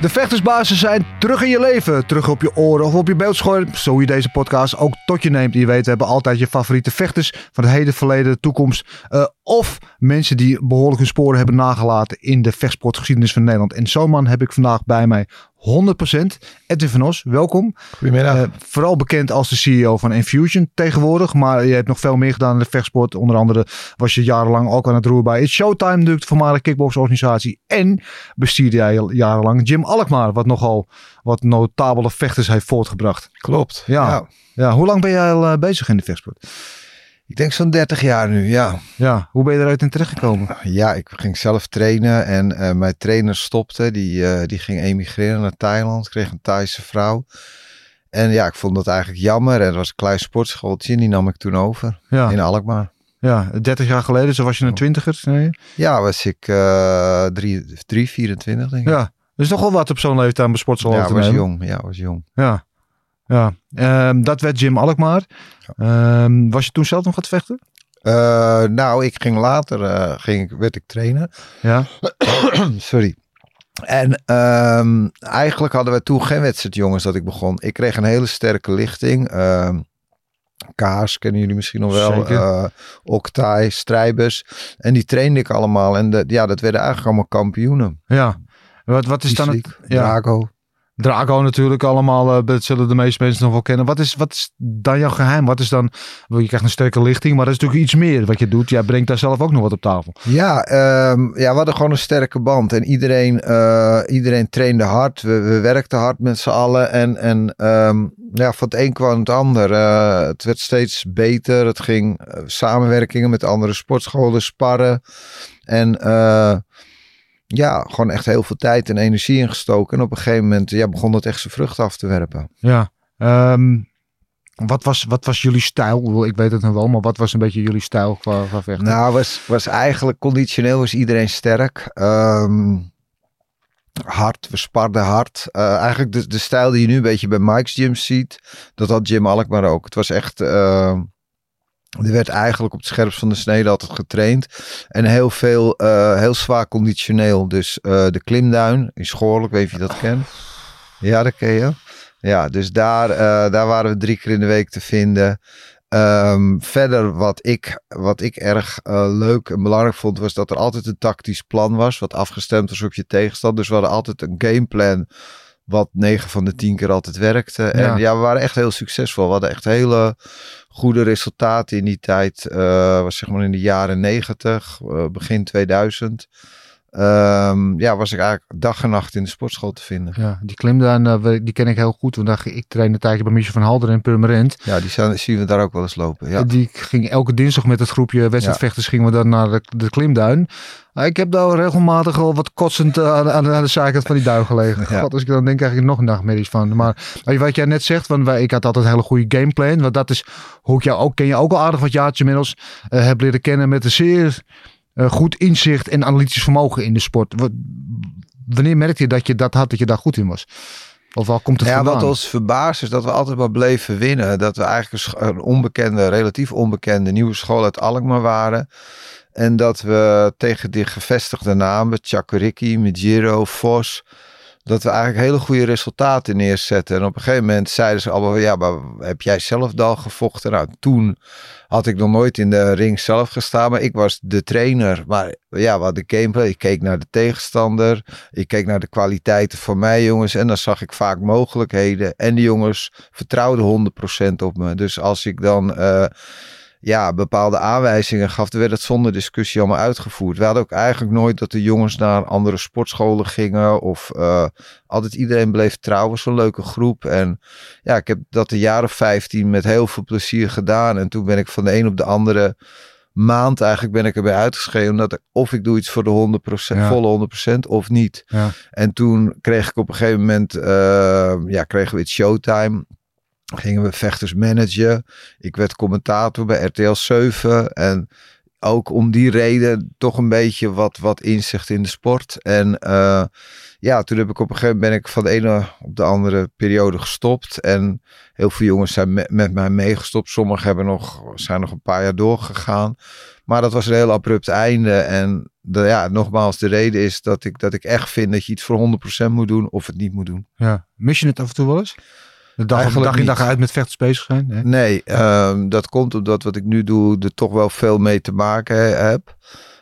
De vechtersbazen zijn terug in je leven. Terug op je oren of op je beeldscherm. Zo je deze podcast ook tot je neemt. Je weet, we hebben altijd je favoriete vechters van het heden, verleden, de toekomst. Uh, of mensen die behoorlijk hun sporen hebben nagelaten in de vechtsportgeschiedenis van Nederland. En zo'n man heb ik vandaag bij mij 100%. Edwin van Os, welkom. Goedemiddag. Uh, vooral bekend als de CEO van Infusion tegenwoordig. Maar je hebt nog veel meer gedaan in de vechtsport. Onder andere was je jarenlang ook aan het roer bij It's Showtime, natuurlijk de voormalige kickboxorganisatie. En bestuurde jij jarenlang Jim Alkmaar, wat nogal wat notabele vechters heeft voortgebracht. Klopt. Ja. ja. ja. Hoe lang ben jij al uh, bezig in de vechtsport? Ik denk zo'n 30 jaar nu, ja. Ja, hoe ben je eruit in terechtgekomen? Ja, ik ging zelf trainen en uh, mijn trainer stopte. Die, uh, die ging emigreren naar Thailand, kreeg een Thaise vrouw. En ja, ik vond dat eigenlijk jammer. En er was een klein sportschooltje en die nam ik toen over ja. in Alkmaar. Ja, 30 jaar geleden, zo was je een twintiger? Nee? Ja, was ik uh, 3, 3, 24 denk ik. Ja, dus nogal wat op zo'n leeftijd bij sportschool ja, was jong. Ja, was jong. Ja. Ja, um, dat werd Jim Alkmaar. Um, was je toen zelf nog gaat vechten? Uh, nou, ik ging later, uh, ging, werd ik trainen. Ja. Sorry. En um, eigenlijk hadden we toen geen wedstrijd, jongens, dat ik begon. Ik kreeg een hele sterke lichting. Kaas kennen jullie misschien nog wel. Uh, Octai, Strijbers. En die trainde ik allemaal. En de, ja, dat werden eigenlijk allemaal kampioenen. Ja. Wat, wat is dan het? Ja. Drago. Drago natuurlijk allemaal, dat zullen de meeste mensen nog wel kennen. Wat is, wat is dan jouw geheim? Wat is dan, je krijgt een sterke lichting, maar dat is natuurlijk iets meer wat je doet. Jij brengt daar zelf ook nog wat op tafel. Ja, um, ja we hadden gewoon een sterke band. En iedereen, uh, iedereen trainde hard. We, we werkten hard met z'n allen. En, en um, ja, van het een kwam het ander. Uh, het werd steeds beter. Het ging samenwerkingen met andere sportscholen, sparren. En ja, gewoon echt heel veel tijd en energie ingestoken. En op een gegeven moment ja, begon dat echt zijn vrucht af te werpen. Ja, um, wat, was, wat was jullie stijl? Ik weet het nog wel, maar wat was een beetje jullie stijl qua, qua vechten? Nou, was, was eigenlijk conditioneel was iedereen sterk. Um, hard, we sparden hard. Uh, eigenlijk de, de stijl die je nu een beetje bij Mike's Gym ziet, dat had Jim Alkmaar ook. Het was echt... Uh, er werd eigenlijk op het scherpst van de snede altijd getraind. En heel veel, uh, heel zwaar conditioneel. Dus uh, de klimduin in Schoorlijk, weet je dat kent? Ja, dat ken je. Ja, dus daar, uh, daar waren we drie keer in de week te vinden. Um, verder wat ik, wat ik erg leuk en belangrijk vond, was dat er altijd een tactisch plan was. Wat afgestemd was op je tegenstander. Dus we hadden altijd een gameplan wat 9 van de 10 keer altijd werkte. Ja. En ja, we waren echt heel succesvol. We hadden echt hele goede resultaten in die tijd. Uh, was zeg maar in de jaren 90, uh, begin 2000. Um, ja, was ik eigenlijk dag en nacht in de sportschool te vinden. Ja, die klimduin, uh, die ken ik heel goed. Want ik trainde een tijdje bij Michel van Halder in Purmerend. Ja, die zien we daar ook wel eens lopen. Ja. Die ging elke dinsdag met het groepje wedstrijdvechters ja. gingen we dan naar de, de klimduin. Ik heb daar regelmatig al wat kotsend aan, aan, aan de zijkant van die duin gelegen. Ja. God, als ik dan denk, krijg ik nog nachtmerries van. Maar wat jij net zegt, want wij, ik had altijd een hele goede gameplan. Want dat is hoe ik jou ook, ken je ook al aardig wat jaartjes inmiddels, uh, heb leren kennen met een zeer uh, goed inzicht en analytisch vermogen in de sport. Wat, wanneer merkte je dat je dat had, dat je daar goed in was? Of wel komt het ja, vandaan? wat ons verbaast is dat we altijd maar bleven winnen. Dat we eigenlijk een onbekende, relatief onbekende nieuwe school uit Alkmaar waren. En dat we tegen die gevestigde namen, Chakuriki, Mijiro, Vos, dat we eigenlijk hele goede resultaten neerzetten. En op een gegeven moment zeiden ze allemaal, ja, maar heb jij zelf al gevochten? Nou, toen had ik nog nooit in de ring zelf gestaan, maar ik was de trainer. Maar ja, wat de gameplay, ik keek naar de tegenstander, ik keek naar de kwaliteiten van mij jongens en dan zag ik vaak mogelijkheden. En die jongens vertrouwden 100% op me. Dus als ik dan... Uh, ja, bepaalde aanwijzingen gaf, werd het zonder discussie allemaal uitgevoerd. We hadden ook eigenlijk nooit dat de jongens naar andere sportscholen gingen. Of uh, altijd iedereen bleef trouwen, zo'n leuke groep. En ja, ik heb dat de jaren 15 met heel veel plezier gedaan. En toen ben ik van de een op de andere maand eigenlijk ben ik erbij uitgeschreven. Omdat ik, of ik doe iets voor de 100%, volle 100% of niet. Ja. En toen kreeg ik op een gegeven moment, uh, ja, kregen we het showtime gingen we vechters managen. Ik werd commentator bij RTL 7 en ook om die reden toch een beetje wat, wat inzicht in de sport. En uh, ja, toen heb ik op een gegeven moment ben ik van de ene op de andere periode gestopt. En heel veel jongens zijn met, met mij meegestopt. Sommigen hebben nog, zijn nog een paar jaar doorgegaan. Maar dat was een heel abrupt einde. En de, ja, nogmaals, de reden is dat ik, dat ik echt vind dat je iets voor 100% moet doen of het niet moet doen. Ja, mis je het af en toe wel eens? De dag, dag in dag uit met vechters bezig zijn? Nee, nee um, dat komt omdat wat ik nu doe er toch wel veel mee te maken heb.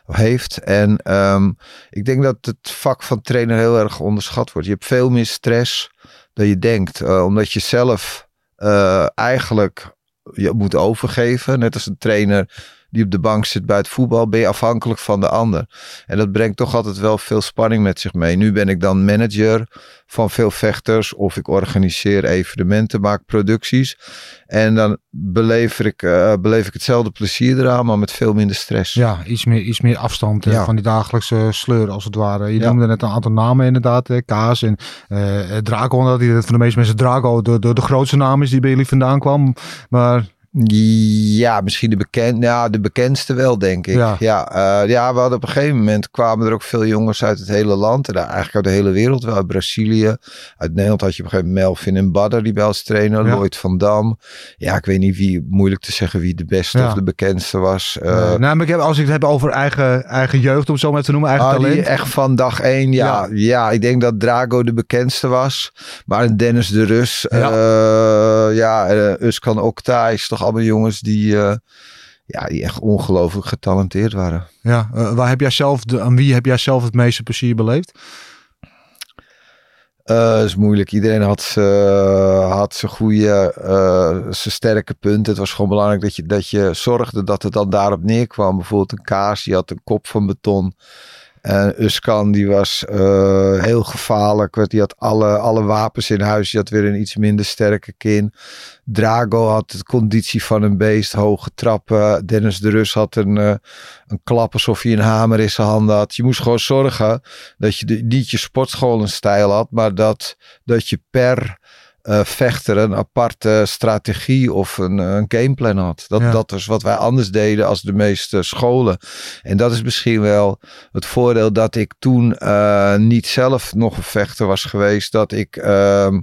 Heeft. En um, ik denk dat het vak van trainer heel erg onderschat wordt. Je hebt veel meer stress dan je denkt. Uh, omdat je zelf uh, eigenlijk je moet overgeven. Net als een trainer die op de bank zit bij het voetbal, ben je afhankelijk van de ander. En dat brengt toch altijd wel veel spanning met zich mee. Nu ben ik dan manager van veel vechters of ik organiseer evenementen, maak producties. En dan beleef ik, uh, beleef ik hetzelfde plezier eraan, maar met veel minder stress. Ja, iets meer, iets meer afstand ja. van die dagelijkse sleur als het ware. Je ja. noemde net een aantal namen inderdaad, hè? Kaas en uh, Draco, dat hij voor de meeste mensen Draco de, de, de grootste naam is die bij jullie vandaan kwam. Maar ja, misschien de, bekend, ja, de bekendste wel, denk ik. Ja, ja, uh, ja, we hadden op een gegeven moment kwamen er ook veel jongens uit het hele land. En eigenlijk uit de hele wereld, wel uit Brazilië. Uit Nederland had je op een gegeven moment Melvin en Badder, die bij ons trainen. Ja. Lloyd van Dam. Ja, ik weet niet wie, moeilijk te zeggen wie de beste ja. of de bekendste was. Uh, nee, nou, maar ik heb, als ik het heb over eigen, eigen jeugd, om zo maar te noemen, eigen ah, talent. echt van dag één, ja, ja. Ja, ik denk dat Drago de bekendste was. Maar Dennis de Rus, ja, uh, ja Uskan Okta is toch allemaal jongens die, uh, ja, die echt ongelooflijk getalenteerd waren. Ja, uh, waar heb jij zelf de, aan wie heb jij zelf het meeste plezier beleefd? Uh, dat is moeilijk. Iedereen had, had zijn goede, zijn sterke punten. Het was gewoon belangrijk dat je, dat je zorgde dat het dan daarop neerkwam. Bijvoorbeeld een kaas, die had een kop van beton. En Uskan, die was uh, heel gevaarlijk. Die had alle, alle wapens in huis. Die had weer een iets minder sterke kin. Drago had de conditie van een beest. Hoge trappen. Dennis de Rus had een, uh, een klap alsof hij een hamer in zijn handen had. Je moest gewoon zorgen dat je niet je sportscholenstijl had. Maar dat, dat je per uh, vechter een aparte strategie of een, een gameplan had. Dat, ja. dat is wat wij anders deden als de meeste scholen. En dat is misschien wel het voordeel dat ik toen uh, niet zelf nog een vechter was geweest. Dat ik. Uh,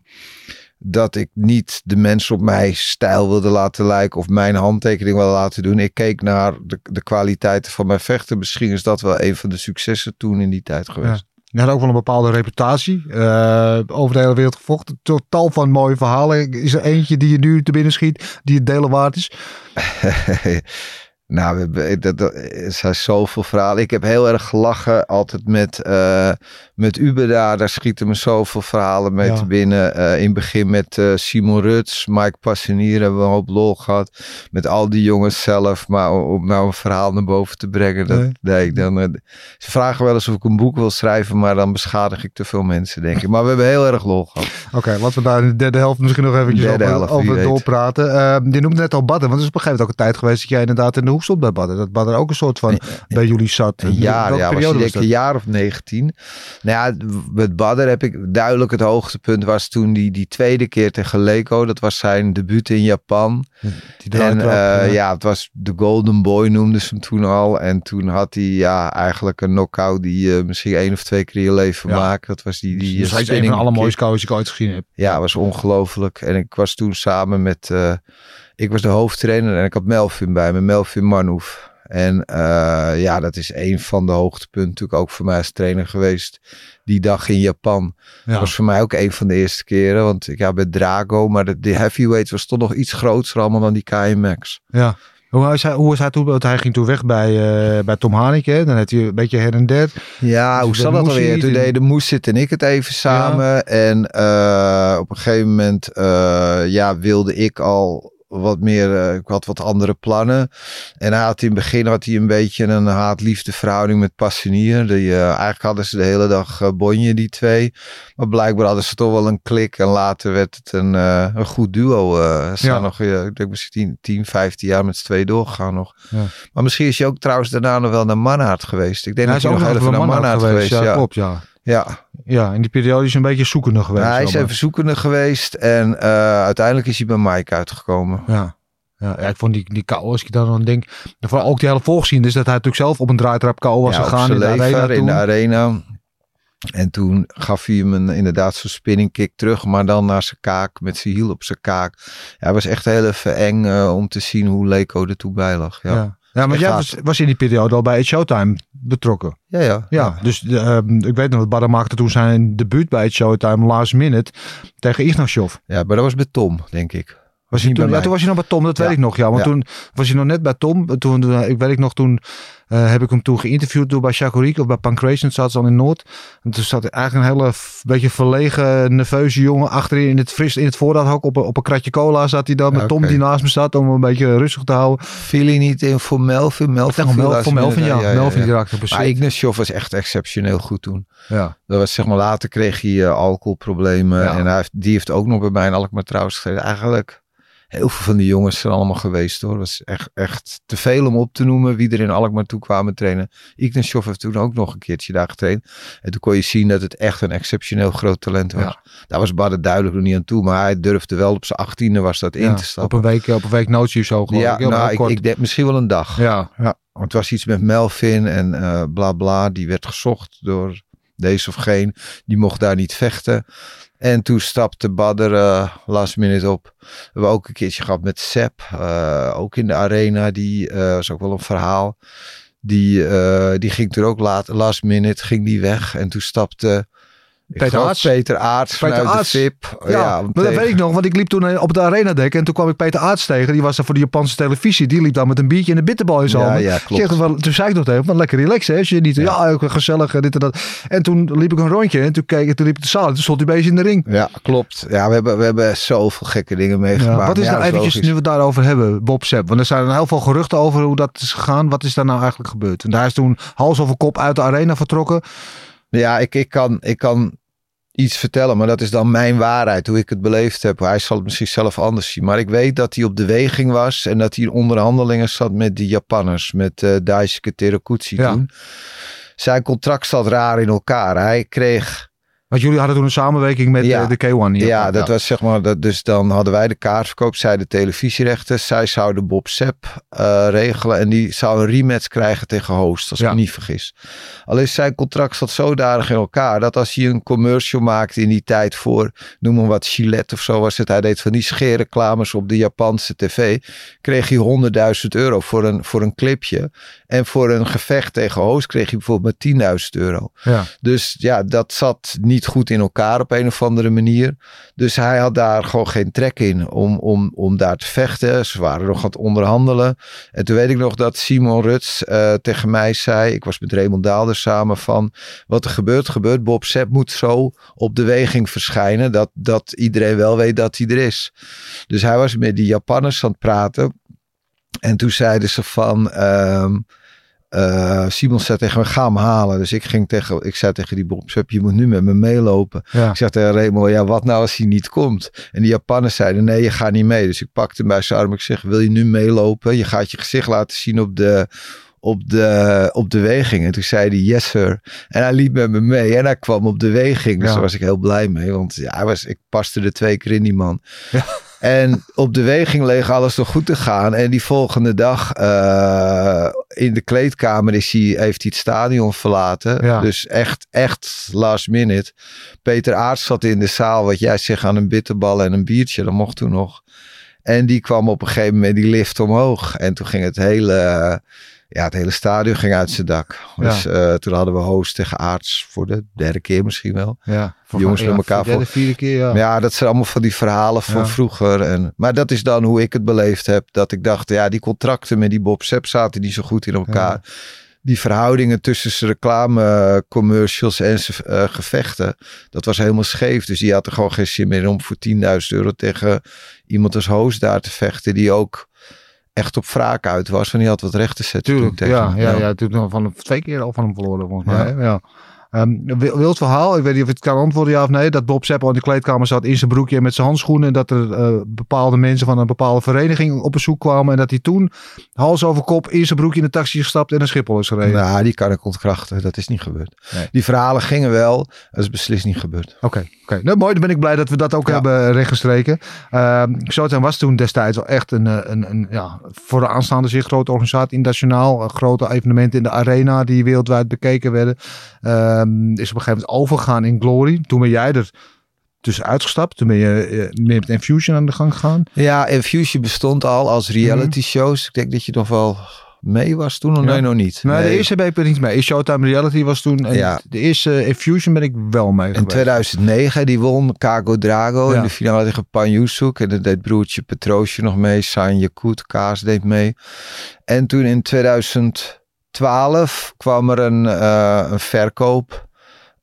dat ik niet de mensen op mijn stijl wilde laten lijken of mijn handtekening wilde laten doen. Ik keek naar de, de kwaliteiten van mijn vechten. Misschien is dat wel een van de successen toen in die tijd geweest. Ja. Je had ook wel een bepaalde reputatie. Uh, over de hele wereld gevochten. Tal van mooie verhalen. Is er eentje die je nu te binnen schiet, die het delen waard is? Nou, dat, dat, er zijn zoveel verhalen. Ik heb heel erg gelachen altijd met, uh, met Uber daar. Daar schieten me zoveel verhalen mee ja. te binnen. Uh, in het begin met uh, Simon Ruts, Mike Passenier hebben we een hoop lol gehad. Met al die jongens zelf. Maar om nou een verhaal naar boven te brengen. Dat, nee. nee dan, ze vragen wel eens of ik een boek wil schrijven. Maar dan beschadig ik te veel mensen, denk ik. Maar we hebben heel erg lol gehad. Oké, okay, laten we daar in de derde helft misschien nog eventjes over, helft, over doorpraten. je noemde net al Badden. Want het is op een gegeven moment ook een tijd geweest dat jij inderdaad in de hoek stond bij Badden. Dat Badden ook een soort van bij jullie zat. Een jaar, ja, was was een jaar of 19. Nou ja, met Badder heb ik duidelijk het hoogtepunt was toen die, die tweede keer tegen Leco. Dat was zijn debuut in Japan. Die en uh, ja. ja, het was de Golden Boy noemden ze hem toen al. En toen had hij ja, eigenlijk een knockout die je uh, misschien één of twee keer in je leven ja. maakt. Dat was die, die dus dat is een van de allermooiste die ik ooit gezien heb. Ja, was ongelooflijk. En ik was toen samen met... Uh, ik was de hoofdtrainer en ik had Melvin bij me, Melvin Manhoef. En uh, ja, dat is een van de hoogtepunten natuurlijk ook voor mij als trainer geweest. Die dag in Japan. Ja. Dat was voor mij ook een van de eerste keren. Want ik ja, bij Drago, maar de, de heavyweight was toch nog iets groter allemaal dan die KMX. Ja. Hoe is hij, hoe is hij toen? Want hij ging toen weg bij, uh, bij Tom Haneke. Dan had hij een beetje her en der. Ja, dus hoe zat dat alweer? Toen deden Moes zit en ik het even samen. Ja. En uh, op een gegeven moment ja, wilde ik al wat meer, eh, ik had wat andere plannen. En hij had in het begin had hij een beetje een haat-liefde verhouding met Passenier. Die, uh, eigenlijk hadden ze de hele dag uh, bonje, die twee. Maar blijkbaar hadden ze toch wel een klik. En later werd het een, een goed duo. ze zijn nog, ik denk misschien 10, 15 jaar met z'n twee doorgegaan nog. Ja. Maar misschien is hij ook trouwens daarna nog wel naar Manhart geweest. Ik denk dat hij nog even naar Manhart geweest. geweest. Ja, klopt, ja. Ja. Ja, in die periode is hij een beetje zoekende geweest. Ja, hij is even zoekende geweest en uh, uiteindelijk is hij bij Mike uitgekomen. Ja. Ja, ik vond die, die kou, als ik dan dan denk, vooral ook die hele volgzien is dat hij natuurlijk zelf op een draaitrap kou was ja, gegaan in de, arena in de arena. En toen gaf hij hem een, inderdaad zo'n spinning kick terug, maar dan naar zijn kaak, met zijn hiel op zijn kaak. Ja, hij was echt heel even eng uh, om te zien hoe Leco er toe bij lag. Ja. ja. Ja, maar jij was, was, in die periode al bij Showtime betrokken. Ja, ja. Ja, dus uh, ik weet nog, dat Barra maakte toen zijn debuut bij Showtime last minute tegen Ignashov. Ja, maar dat was met Tom, denk ik. Was toen, ja, toen was hij nog bij Tom, dat weet ik nog. Ja, want toen was hij nog net bij Tom. Toen, ik weet ik nog, toen uh, heb ik hem toen geïnterviewd door bij Chacorik of bij Pancration. Zat ze al in Noord. En toen zat eigenlijk een hele beetje verlegen, nerveuze jongen achterin in het fris, in het voorraadhok. Op, op een kratje cola zat hij dan met Tom die naast me zat om een beetje rustig te houden. Viel hij niet in voor Melvin? Melvin, ja, Mel, voor Melvin, ja. Melvin die raakte Maar Ignashov was echt exceptioneel goed toen. Ja. Dat was zeg maar later kreeg hij uh, alcoholproblemen. En hij heeft, die heeft ook nog bij mij in Alkmaar trouwens. Eigenlijk heel veel van die jongens zijn allemaal geweest hoor. Was echt, echt te veel om op te noemen wie er in Alkmaar toe kwamen trainen. Ignashov heeft toen ook nog een keertje daar getraind. En toen kon je zien dat het echt een exceptioneel groot talent was. Ja. Daar was Badde duidelijk nog niet aan toe. Maar hij durfde wel op zijn achttiende was dat in te stappen. Op een week, op een week notie of zo geloof ja, ik. Nou, ik, ik denk misschien wel een dag. Ja, ja. Want het was iets met Melvin en uh, bla bla. Die werd gezocht door deze of geen. Die mocht daar niet vechten. En toen stapte Badder uh, last minute op. We hebben ook een keertje gehad met Sepp. Uh, ook in de arena. Die uh, was ook wel een verhaal. Die, die ging toen ook laat, last minute ging die weg. En toen stapte Peter Aarts. Peter Aarts Peter vanuit Aarts. de VIP. Ja, ja maar dat weet ik nog, want ik liep toen eh, op de arena dek en toen kwam ik Peter Aarts tegen. Die was er voor de Japanse televisie. Die liep dan met een biertje en een bitterbal in zijn ja, ja, klopt. Zeg, toen zei ik nog tegen van lekker relaxen. Als je niet, ja, ja gezellig, dit en dat. En toen liep ik een rondje en toen, keek, toen liep ik de zaal en toen stond hij bezig in de ring. Ja, klopt. Ja, we hebben, we hebben zoveel gekke dingen meegemaakt. Ja, wat is nou eventjes, nu we het daarover hebben, Bob Sepp. Want er zijn heel veel geruchten over hoe dat is gegaan. Wat is daar nou eigenlijk gebeurd? En daar is toen hals over kop uit de arena vertrokken. Ja, ik, ik, kan, ik kan iets vertellen, maar dat is dan mijn waarheid, hoe ik het beleefd heb. Hij zal het misschien zelf anders zien. Maar ik weet dat hij op de weging was en dat hij in onderhandelingen zat met die Japanners, met uh, Daisuke Terokutsi toen. Zijn contract zat raar in elkaar. Hij kreeg want jullie hadden toen een samenwerking met ja. Eh, de, K1. Ja, ja, dat was zeg maar, dat, dus dan hadden wij de kaartverkoop, zij de televisierechten. Zij zouden Bob Sepp uh, regelen en die zou een rematch krijgen tegen Host, als ik me niet vergis. Alleen zijn contract zat zodanig in elkaar dat als hij een commercial maakte in die tijd voor, noem maar wat, Gillette of zo was het. Hij deed van die scheerreclames op de Japanse tv. Kreeg hij 100.000 euro voor een, voor een clipje. En voor een gevecht tegen Hoos kreeg hij bijvoorbeeld maar 10.000 euro. Ja. Dus ja, dat zat niet goed in elkaar op een of andere manier. Dus hij had daar gewoon geen trek in om, om, om daar te vechten. Ze waren nog aan het onderhandelen. En toen weet ik nog dat Simon Ruts uh, tegen mij zei, ik was met Raymond Daalder samen van, wat er gebeurt, gebeurt. Bob Sepp moet zo op de weging verschijnen dat, dat iedereen wel weet dat hij er is. Dus hij was met die Japanners aan het praten. En toen zeiden ze van... Uh, uh, Simon zei tegen me, ga hem halen. Dus ik ging tegen, ik zei tegen die Bob je moet nu met me meelopen. Ik zei tegen Remo, ja, wat nou als hij niet komt? En die Japanners zeiden, nee, je gaat niet mee. Dus ik pakte hem bij zijn arm. Ik zeg, wil je nu meelopen? Je gaat je gezicht laten zien op de, op de, op de weging. En toen zei hij, yes sir. En hij liep met me mee en hij kwam op de weging. Dus daar was ik heel blij mee. Want ja, hij was, ik paste er twee keer in die man. Ja. En op de weging leeg alles nog goed te gaan. En die volgende dag uh, in de kleedkamer is hij, heeft hij het stadion verlaten. Ja. Dus echt, echt last minute. Peter Aarts zat in de zaal, wat jij zegt, aan een bitterbal en een biertje. Dat mocht toen nog. En die kwam op een gegeven moment die lift omhoog. En toen ging het hele ja, het hele stadion ging uit zijn dak. Dus uh, toen hadden we host tegen Aarts voor de derde keer misschien wel. Ja, voor jongens met elkaar. Voor de vierde keer, ja. Ja, dat zijn allemaal van die verhalen van vroeger. En, maar dat is dan hoe ik het beleefd heb. Dat ik dacht, ja, die contracten met die Bob Sepp zaten niet zo goed in elkaar. die verhoudingen tussen zijn reclamecommercials en zijn uh, gevechten, dat was helemaal scheef. Dus die had er gewoon geen zin meer om voor 10.000 euro tegen iemand als host daar te vechten, die ook echt op wraak uit was. Want die had wat recht te zetten. Tuurlijk, tegen ja, hem. ja, ja, toen van twee keer al van hem verloren volgens mij. Ja. ja. Um, wild verhaal, ik weet niet of het kan antwoorden ja of nee, dat Bob Seppel in de kleedkamer zat in zijn broekje met zijn handschoenen en dat er uh, bepaalde mensen van een bepaalde vereniging op bezoek kwamen en dat hij toen hals over kop in zijn broekje in de taxi gestapt en naar Schiphol is gereden. Nou, die kan ik ontkrachten, dat is niet gebeurd. Nee. Die verhalen gingen wel, dat is beslist niet gebeurd. Oké, okay, okay. nou, mooi, dan ben ik blij dat we dat ook ja. hebben rechtgestreken. Showtime was toen destijds wel echt een, een, een ja, voor de aanstaande zeer grote organisatie, internationaal, grote evenementen in de arena die wereldwijd bekeken werden. Uh, is op een gegeven moment overgegaan in Glory. Toen ben jij er tussen uitgestapt. Toen ben je uh, meer met Infusion aan de gang gegaan. Ja, Infusion bestond al als reality shows. Ik denk dat je nog wel mee was toen, of ja. nee, nog niet. Nee, nee, de eerste ben ik er niet mee. Showtime Reality was toen. En ja. De eerste Infusion ben ik wel mee In 2009, die won Kago Drago ja. in de finale tegen Pan Yusuk. En dat deed broertje Petroosje nog mee. Sanje Koet, Kaas deed mee. En toen in 2012 kwam er een, uh, een verkoop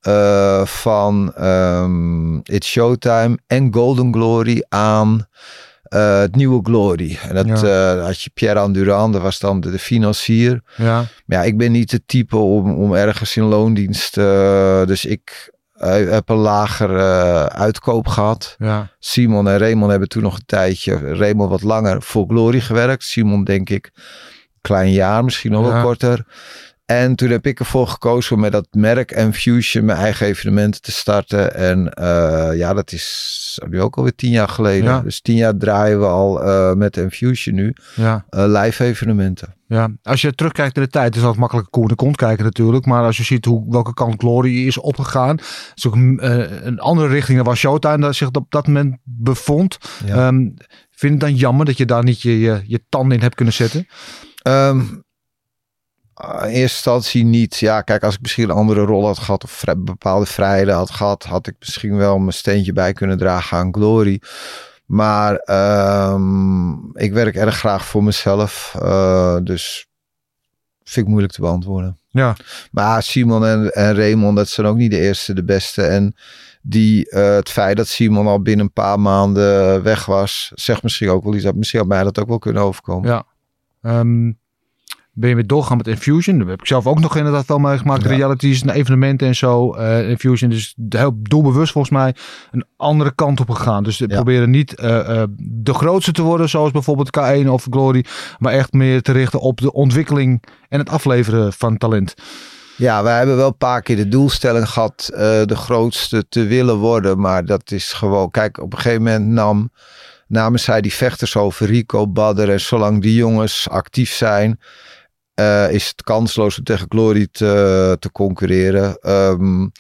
uh, van um, It's Showtime en Golden Glory aan uh, het nieuwe Glory. En dat ja. had je Pierre Andurand, dat was dan de, de, financier. Ja. Maar ja, ik ben niet de type om, om ergens in loondienst. dus ik heb een lager uitkoop gehad. Ja. Simon en Raymond hebben toen nog een tijdje, Raymond wat langer voor Glory gewerkt. Simon denk ik, klein jaar, misschien nog ja. wel korter. En toen heb ik ervoor gekozen om met dat merk Enfusion mijn eigen evenementen te starten. En uh, ja, dat is nu ook alweer tien jaar geleden. Ja. Dus tien jaar draaien we al uh, met Enfusion nu ja. uh, live evenementen. Ja, als je terugkijkt in de tijd, is dat makkelijk koer de kont kijken natuurlijk. Maar als je ziet hoe, welke kant Glory is opgegaan. is ook een andere richting dan waar Showtime dat zich op dat moment bevond. Ja. Um, vind het dan jammer dat je daar niet je, je, je tanden in hebt kunnen zetten? Um, in eerste instantie niet. Ja, kijk, als ik misschien een andere rol had gehad of bepaalde vrijheden had gehad, had ik misschien wel mijn steentje bij kunnen dragen aan Glory. Maar um, ik werk erg graag voor mezelf. Uh, dus vind ik moeilijk te beantwoorden. Ja. Maar Simon en, en Raymond, dat zijn ook niet de eerste, de beste. En die, uh, het feit dat Simon al binnen een paar maanden weg was, zegt misschien ook wel iets. Dat misschien had mij dat ook wel kunnen overkomen. Ja. Um, ben je weer doorgaan met Infusion. Dat heb ik zelf ook nog inderdaad wel meegemaakt. Ja. Realities en evenementen en zo. Uh, Infusion is heel doelbewust volgens mij een andere kant op gegaan. Dus Ja. proberen niet uh, uh, de grootste te worden zoals bijvoorbeeld K1 of Glory. Maar echt meer te richten op de ontwikkeling en het afleveren van talent. Ja, wij hebben wel een paar keer de doelstelling gehad de grootste te willen worden. Maar dat is gewoon, kijk, op een gegeven moment nam, namen zij die vechters over Rico, Badder. En zolang die jongens actief zijn, uh, is het kansloos om tegen Glory te, te concurreren. Um,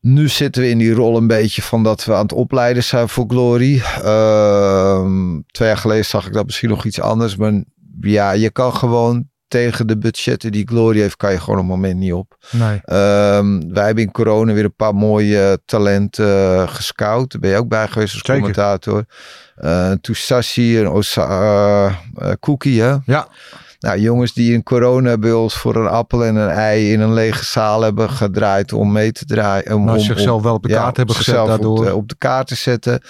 nu zitten we in die rol een beetje van dat we aan het opleiden zijn voor Glory. Uh, twee jaar geleden zag ik dat misschien nog iets anders. Maar ja, je kan gewoon tegen de budgetten die Glory heeft, kan je gewoon een moment niet op. Nee. Um, wij hebben in corona weer een paar mooie talenten uh, gescout. Daar ben je ook bij geweest als Zeker. commentator. Uh, Toussassi en Osa, uh, Cookie, hè? Ja. Nou, jongens die in corona bij ons voor een appel en een ei in een lege zaal hebben gedraaid om mee te draaien. Om, Nou, om, zichzelf om- wel op de kaart hebben gezet daardoor. Op de, op de kaart te zetten.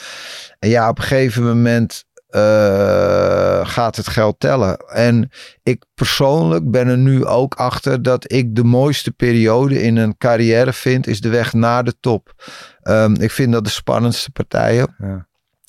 En ja, op een gegeven moment eh, gaat het geld tellen. En ik persoonlijk ben er nu ook achter dat ik de mooiste periode in een carrière vind, is de weg naar de top. Ehm, ik vind dat de spannendste partijen. Ja.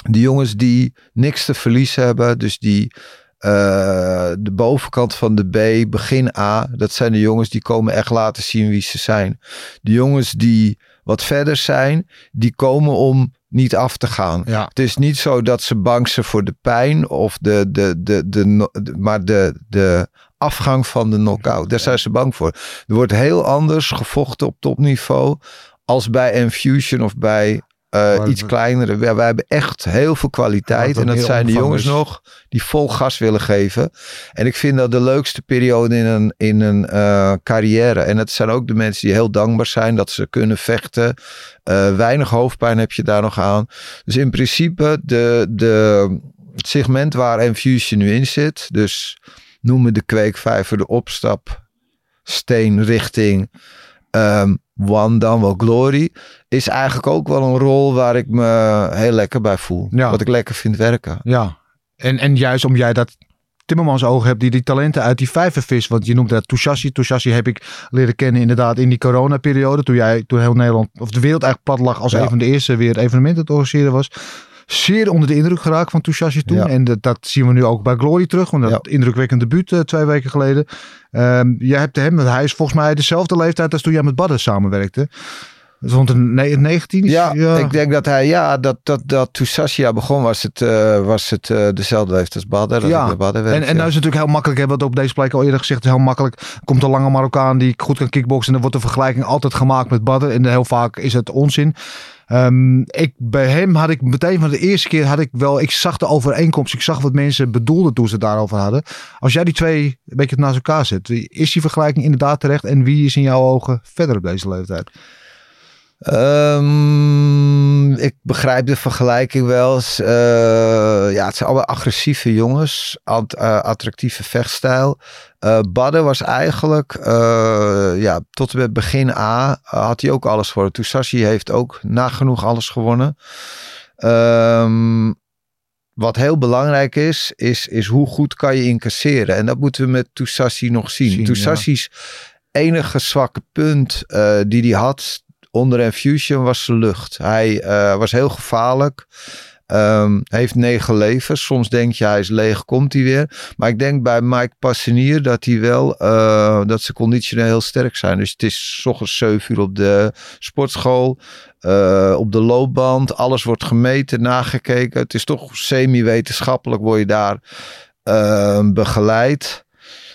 De jongens die niks te verliezen hebben, dus die eh, de bovenkant van de B, begin A, dat zijn de jongens die komen echt laten zien wie ze zijn. De jongens die wat verder zijn, die komen om niet af te gaan. Ja. Het is niet zo dat ze bang zijn voor de pijn of de, de, de, de, de- maar de, de afgang van de knockout. Daar zijn ze bang voor. Er wordt heel anders gevochten op topniveau als bij Infusion of bij Maar iets we- kleinere. Wij, wij hebben echt heel veel kwaliteit. En dat zijn de jongens is. nog die vol gas willen geven. En ik vind dat de leukste periode in een, in een eh, carrière. En het zijn ook de mensen die heel dankbaar zijn dat ze kunnen vechten. Eh, weinig hoofdpijn heb je daar nog aan. Dus in principe de, de, het segment waar Infusion nu in zit. Dus noemen de kweekvijver de opstap steen richting um, One dan wel Glory, is eigenlijk ook wel een rol waar ik me heel lekker bij voel. Ja. Wat ik lekker vind werken. Ja, en, en juist om jij dat Timmermans ogen hebt die die talenten uit die vijver vis. Want je noemt dat Touchassi. Touchassi heb ik leren kennen inderdaad in die coronaperiode. Toen jij, toen heel Nederland, of de wereld eigenlijk plat lag als Ja. een van de eerste weer evenementen te organiseren was. Zeer onder de indruk geraakt van Touchassi toen. Ja. En dat, dat zien we nu ook bij Glory terug. Want dat indrukwekkend debuut eh, twee weken geleden. Ehm jij hebt hem, hij is volgens mij dezelfde leeftijd als toen jij met Badden samenwerkte. Rond de ne- 19? is- Ja, ik denk dat hij, ja, dat, dat, dat toen begon was het, eh, was het eh, dezelfde leeftijd als Badder. Ja. Badder En, en nou is het natuurlijk heel makkelijk, hebben we het op deze plek al eerder gezegd, heel makkelijk. Komt een lange Marokkaan die goed kan kickboksen en dan wordt de vergelijking altijd gemaakt met Badr. En heel vaak is het onzin. Ehm, ik, bij hem had ik meteen van de eerste keer had ik wel, ik zag de overeenkomst, ik zag wat mensen bedoelden toen ze het daarover hadden. Als jij die twee een beetje naast elkaar zet, is die vergelijking inderdaad terecht en wie is in jouw ogen verder op deze leeftijd? Ehm, ik begrijp de vergelijking wel. eens. Eh, ja, het zijn allemaal agressieve jongens. Ant- eh, attractieve vechtstijl. Eh Badden was eigenlijk, ja, tot en met begin A had hij ook alles gewonnen. Tousashi heeft ook nagenoeg alles gewonnen. Ehm, wat heel belangrijk is, is, is hoe goed kan je incasseren. En dat moeten we met Tousashi nog zien. Zien, ja. Enige zwakke punt die hij had onder Infusion was lucht. Hij eh, was heel gevaarlijk. Ehm, heeft negen levens. Soms denk je hij is leeg, komt hij weer. Maar ik denk bij Mike Passenier dat hij wel eh, dat ze conditioneel heel sterk zijn. Dus het is 's ochtends 7 uur op de sportschool. eh, op de loopband. Alles wordt gemeten, nagekeken. Het is toch semi-wetenschappelijk word je daar eh, begeleid.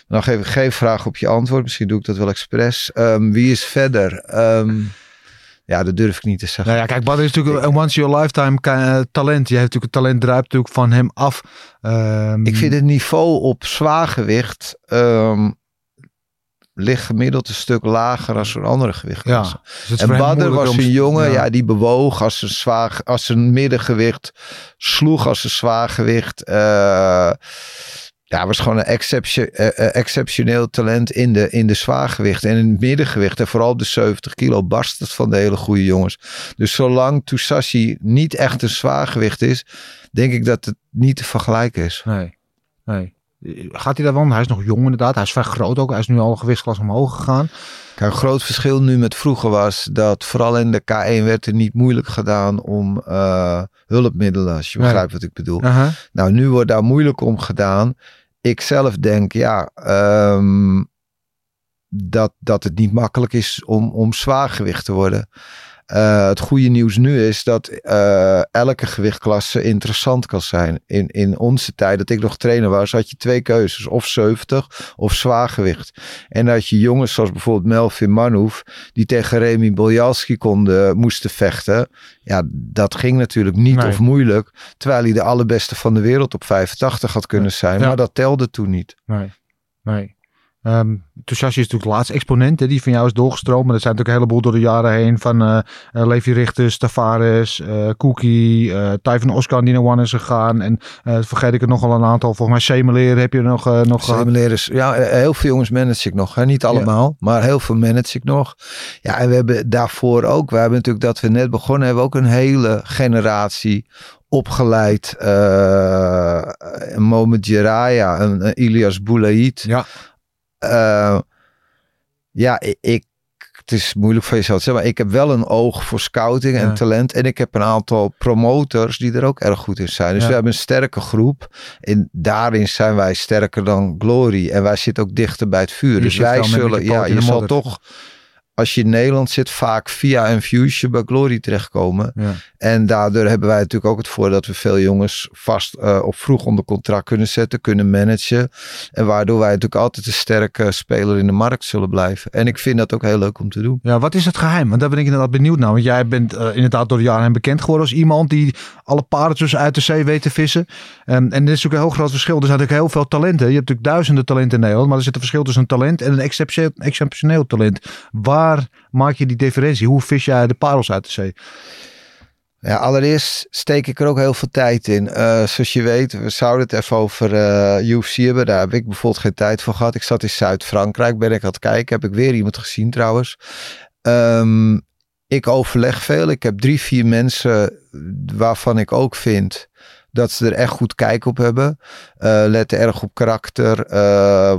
Dan geef ik geen vraag op je antwoord. Misschien doe ik dat wel expres. Ehm, wie is verder? Ehm, ja, dat durf ik niet te zeggen. Nou ja, kijk, Badr is natuurlijk een once in your lifetime eh, talent. Je hebt natuurlijk het talent druipt natuurlijk van hem af. Ehm, Ik vind het niveau op zwaargewicht ehm ligt gemiddeld een stuk lager dan zo'n andere gewichtklasse. ja, dus En Badder was een jongen, ja. ja. die bewoog als een, zwaar, als een middengewicht, sloeg als een zwaargewicht. eh ja, was gewoon een eh, eh, exceptioneel talent in de, in de zwaargewicht. En in het middengewicht, en vooral op de 70 kilo, barst het van de hele goede jongens. Dus zolang Tousashi niet echt een zwaargewicht is, denk ik dat het niet te vergelijken is. Nee, nee. Gaat hij daar wel? Hij is nog jong inderdaad. Hij is vrij groot ook. Hij is nu al een omhoog gegaan. Kijk, een groot verschil nu met vroeger was dat vooral in de K1 werd er niet moeilijk gedaan om eh, hulpmiddelen, als je Nee. begrijpt wat ik bedoel. Aha. Nou, nu wordt daar moeilijk om gedaan. Ik zelf denk, ja, ehm, dat, dat het niet makkelijk is om, om zwaargewicht te worden. Eh, het goede nieuws nu is dat eh, elke gewichtklasse interessant kan zijn. In, in onze tijd, dat ik nog trainer was, had je twee keuzes. Of 70 of zwaargewicht. En dat je jongens zoals bijvoorbeeld Melvin Manhoef, die tegen Remy Boljalski konden, moesten vechten. Ja, dat ging natuurlijk niet Nee. of moeilijk. Terwijl hij de allerbeste van de wereld op 85 had kunnen zijn. Ja. Maar dat telde toen niet. Nee, nee. Touchashi is natuurlijk de laatste exponent hè, die van jou is doorgestroomd. Maar er zijn natuurlijk een heleboel door de jaren heen van eh eh, Levi Richters, Tavares, eh Cookie, Typhon Oscar die naar One is gegaan. En vergeet ik er nogal een aantal. Volgens mij Semeleer heb je nog, nog gehad. Ja, heel veel jongens manage ik nog. Hè? Niet allemaal, maar heel veel manage ik nog. Ja, en we hebben daarvoor ook, we hebben natuurlijk dat we net begonnen, hebben we ook een hele generatie opgeleid. een Mohamed Jiraya, een, een Ilias Boulaid. Ja. Eh, ja, ik, ik- het is moeilijk voor jezelf te zeggen, maar ik heb wel een oog voor scouting en Ja. talent. En ik heb een aantal promotors die er ook erg goed in zijn. Dus Ja. we hebben een sterke groep. En daarin zijn wij sterker dan Glory. En wij zitten ook dichter bij het vuur. Je dus wij zullen, ja, je zal toch, als je in Nederland zit, vaak via Infusion bij Glory terechtkomen. Ja. En daardoor hebben wij natuurlijk ook het voordeel dat we veel jongens vast eh, of vroeg onder contract kunnen zetten, kunnen managen. En waardoor wij natuurlijk altijd een sterke speler in de markt zullen blijven. En ik vind dat ook heel leuk om te doen. Ja, wat is het geheim? Want daar ben ik inderdaad benieuwd naar. Want jij bent eh, inderdaad door de jaren heen bekend geworden als iemand die alle paardjes uit de zee weet te vissen. Ehm, en dit is natuurlijk een heel groot verschil. Er zijn natuurlijk heel veel talenten. Je hebt natuurlijk duizenden talenten in Nederland. Maar er zit een verschil tussen een talent en een exceptioneel, exceptioneel talent. Waar maak je die differentie? Hoe vis jij de parels uit de zee? Ja, allereerst steek ik er ook heel veel tijd in. Uh, zoals je weet, we zouden het even over uh, UFC hebben. Daar heb ik bijvoorbeeld geen tijd voor gehad. Ik zat in Zuid-Frankrijk, ben ik aan het kijken. Heb ik weer iemand gezien trouwens. Um, ik overleg veel. Ik heb drie, vier mensen waarvan ik ook vind dat ze er echt goed kijk op hebben. Uh, letten erg op karakter.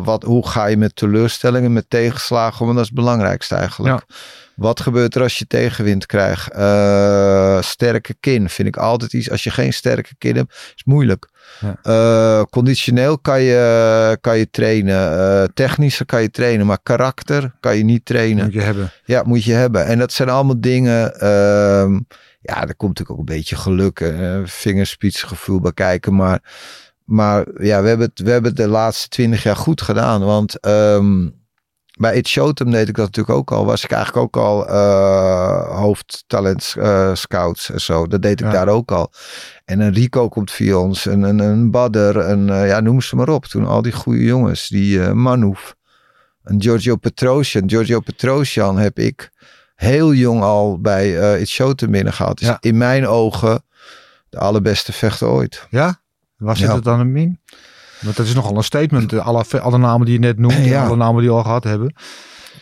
wat, hoe ga je met teleurstellingen, met tegenslagen? Want dat is het belangrijkste eigenlijk. Ja. Wat gebeurt er als je tegenwind krijgt? Uh, sterke kin vind ik altijd iets. Als je geen sterke kin hebt, is moeilijk. Ja. Conditioneel kan je, kan je trainen. Technisch kan je trainen. Maar karakter kan je niet trainen. Moet je hebben. Ja, moet je hebben. En dat zijn allemaal dingen. Ja, er komt natuurlijk ook een beetje geluk. Uh, vingerspitsgevoel bij kijken. Maar, maar ja, we hebben, het, we hebben het de laatste twintig jaar goed gedaan. Want... Um, bij It Showtime deed ik dat natuurlijk ook al. Was ik eigenlijk ook al uh, hoofdtalent uh, scouts en zo. Dat deed ik daar ook al. En een Rico komt via ons. En een, een Badder. En uh, ja, noem ze maar op. Toen al die goede jongens. Die Manouf. En Giorgio Petrosian. Giorgio Petrosian heb ik heel jong al bij uh, It Showtime binnen gehad. Dus ja. in mijn ogen de allerbeste vechter ooit. Ja? Het ja. het dan een min? Want dat is nogal een statement. Alle, alle namen die je net noemt, ja. alle namen die we al gehad hebben.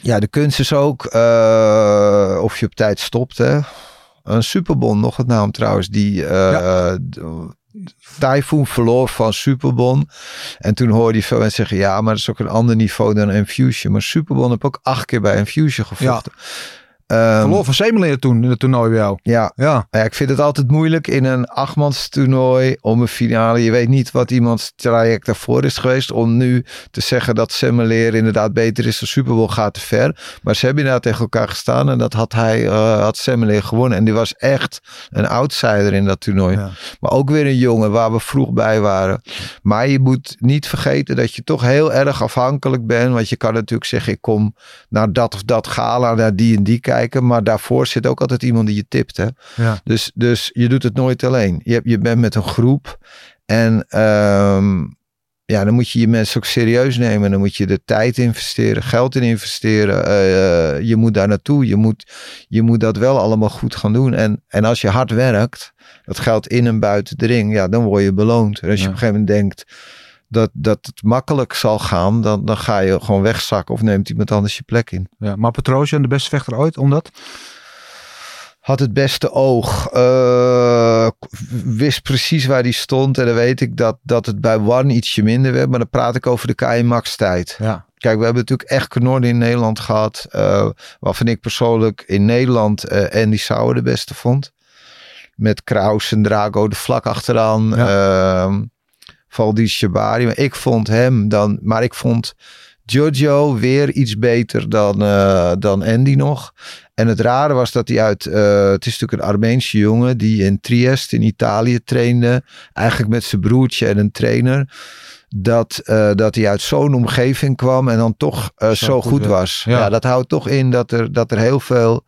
Ja, de kunst is ook uh, of je op tijd stopt. Hè? Een Superbon, nog het naam trouwens, die uh. Typhoon verloor van Superbon. En toen hoorde je veel mensen zeggen, ja, maar dat is ook een ander niveau dan Infusion. Maar Superbon heb ook acht keer bij Infusion gevochten. Ja. Um, Verloor van Semeleer toen in het toernooi bij jou. Ja. Ja. ja, ik vind het altijd moeilijk in een achtmans toernooi om een finale. Je weet niet wat iemands traject daarvoor is geweest. Om nu te zeggen dat Semeleer inderdaad beter is dan Super Bowl gaat te ver. Maar ze hebben inderdaad tegen elkaar gestaan en dat had hij, uh, had gewonnen. En die was echt een outsider in dat toernooi. Ja. Maar ook weer een jongen waar we vroeg bij waren. Maar je moet niet vergeten dat je toch heel erg afhankelijk bent. Want je kan natuurlijk zeggen, ik kom naar dat of dat gala, naar die en die kijken kijken. Maar daarvoor zit ook altijd iemand die je tipt. Hè? Ja. Dus, dus je doet het nooit alleen. Je, je bent met een groep. En ehm, ja, dan moet je je mensen ook serieus nemen. Dan moet je de tijd investeren, geld in investeren. Uh, je moet daar naartoe. Je moet, je moet dat wel allemaal goed gaan doen. En, en als je hard werkt, dat geldt in en buiten de ring, ja, dan word je beloond. En als je op een gegeven moment denkt dat, dat het makkelijk zal gaan, dan, dan ga je gewoon wegzakken of neemt iemand anders je plek in. Ja, maar Petrosian, de beste vechter ooit, omdat? Had het beste oog. Uh, wist precies waar hij stond. En dan weet ik dat, dat het bij One ietsje minder werd. Maar dan praat ik over de KM Max tijd. Ja. Kijk, we hebben natuurlijk echt knorden in Nederland gehad. Uh, waarvan ik persoonlijk in Nederland uh, Andy Sauer de beste vond. Met Kraus en Drago de vlak achteraan. Ja. Valdi Shabari. Maar ik vond hem dan, maar ik vond Giorgio weer iets beter dan, uh, dan Andy nog. En het rare was dat hij uit, uh, het is natuurlijk een Armeense jongen die in Trieste in Italië trainde. Eigenlijk met zijn broertje en een trainer. Dat, uh, dat hij uit zo'n omgeving kwam en dan toch zo, zo, goed, goed was. Ja. ja. dat houdt toch in dat er, dat er heel veel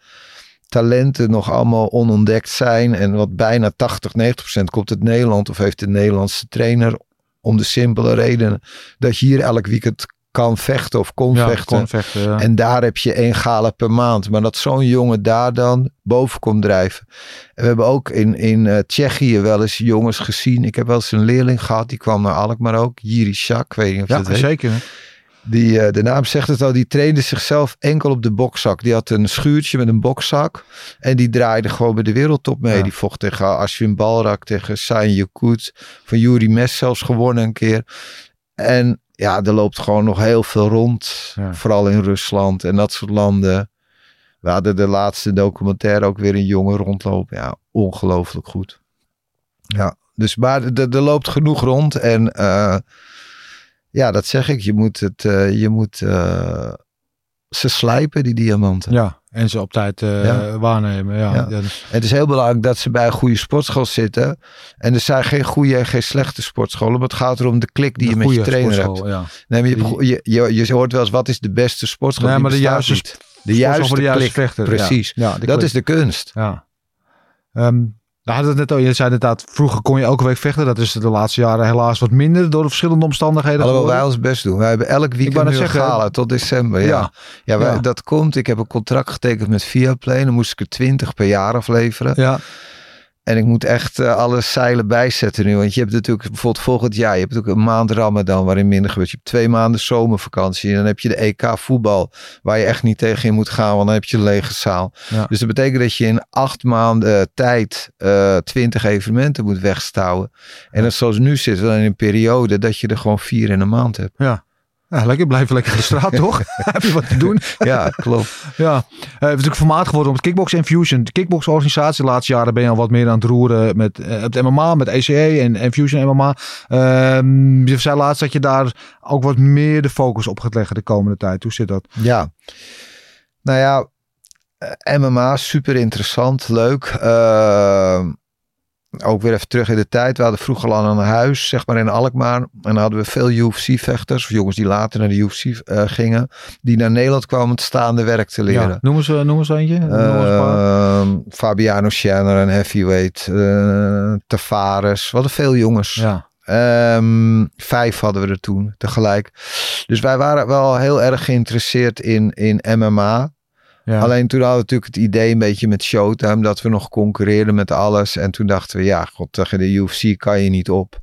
talenten nog allemaal onontdekt zijn. En wat bijna 80, 90 procent komt uit Nederland of heeft een Nederlandse trainer om de simpele reden dat je hier elk weekend kan vechten of kon ja, vechten. Kon vechten ja. En daar heb je één gala per maand. Maar dat zo'n jongen daar dan boven komt drijven. En we hebben ook in, in uh, Tsjechië wel eens jongens gezien. Ik heb wel eens een leerling gehad, die kwam naar Alkmaar ook. Jiri Shak, weet niet of ja, dat zeker. Die, uh, de naam zegt het al, die trainde zichzelf enkel op de bokzak. Die had een schuurtje met een bokzak. En die draaide gewoon bij de wereldtop mee. Ja. Die vocht tegen Ashwin Balrak, tegen Sain Yakut. Van Yuri Mes zelfs gewonnen een keer. En ja, er loopt gewoon nog heel veel rond. Ja. Vooral in Rusland en dat soort landen. We hadden de laatste documentaire ook weer een jongen rondlopen. Ja, ongelooflijk goed. Ja, dus maar er loopt genoeg rond. En... Uh, ja, dat zeg ik. Je moet, het, uh, je moet uh, ze slijpen, die diamanten. Ja, en ze op tijd uh, ja. waarnemen. Ja. dus. Het is heel belangrijk dat ze bij een goede sportschool zitten. En er zijn geen goede en geen slechte sportscholen. Maar het gaat erom de klik die de je met je trainer hebt. Ja. Nee, maar je, je, je, hoort wel eens, wat is de beste sportschool? Nee, maar de juiste. De juiste, de juiste klik, vechter. precies. Ja. dat klik. is de kunst. Ja. Um, we hadden het net al, je zei inderdaad, vroeger kon je elke week vechten. Dat is de laatste jaren helaas wat minder door de verschillende omstandigheden. Alhoewel wij ons best doen. Wij hebben elk weekend nu zeggen, tot december. Ja, ja. ja, wij, ja. dat komt. Ik heb een contract getekend met Viaplay. Dan moest ik er twintig per jaar afleveren. Ja. En ik moet echt uh, alle zeilen bijzetten nu. Want je hebt natuurlijk bijvoorbeeld volgend jaar, je hebt ook een maand Ramadan waarin minder gebeurt. Je hebt twee maanden zomervakantie. En dan heb je de EK voetbal waar je echt niet tegen in moet gaan, want dan heb je een lege zaal. Ja. Dus dat betekent dat je in acht maanden tijd uh, twintig evenementen moet wegstouwen. En dat zoals nu zit, dan in een periode dat je er gewoon vier in een maand hebt. Ja. Ja, lekker, blijven lekker de straat, toch? Heb je wat te doen? ja, klopt. ja, uh, het is natuurlijk formaat geworden om het Kickbox Infusion. De kickbox-organisatie, de laatste jaren ben je al wat meer aan het roeren met uh, het MMA, met ECE en Infusion MMA. Uh, je zei laatst dat je daar ook wat meer de focus op gaat leggen de komende tijd. Hoe zit dat? Ja, nou ja, eh, MMA, super interessant, leuk. Ehm, ook weer even terug in de tijd. We hadden vroeger al een huis, zeg maar in Alkmaar. En dan hadden we veel UFC-vechters, of jongens die later naar de UFC uh, gingen, die naar Nederland kwamen om het staande werk te leren. Ja, noem, eens, noem eens eentje. Uh, Fabiano Schenner, een heavyweight, uh, Tavares. We hadden veel jongens. Ja. Um, vijf hadden we er toen tegelijk. Dus wij waren wel heel erg geïnteresseerd in, in MMA. Alleen toen hadden we natuurlijk het idee een beetje met Showtime dat we nog concurreerden met alles. En toen dachten we, ja, god, tegen de UFC kan je niet op.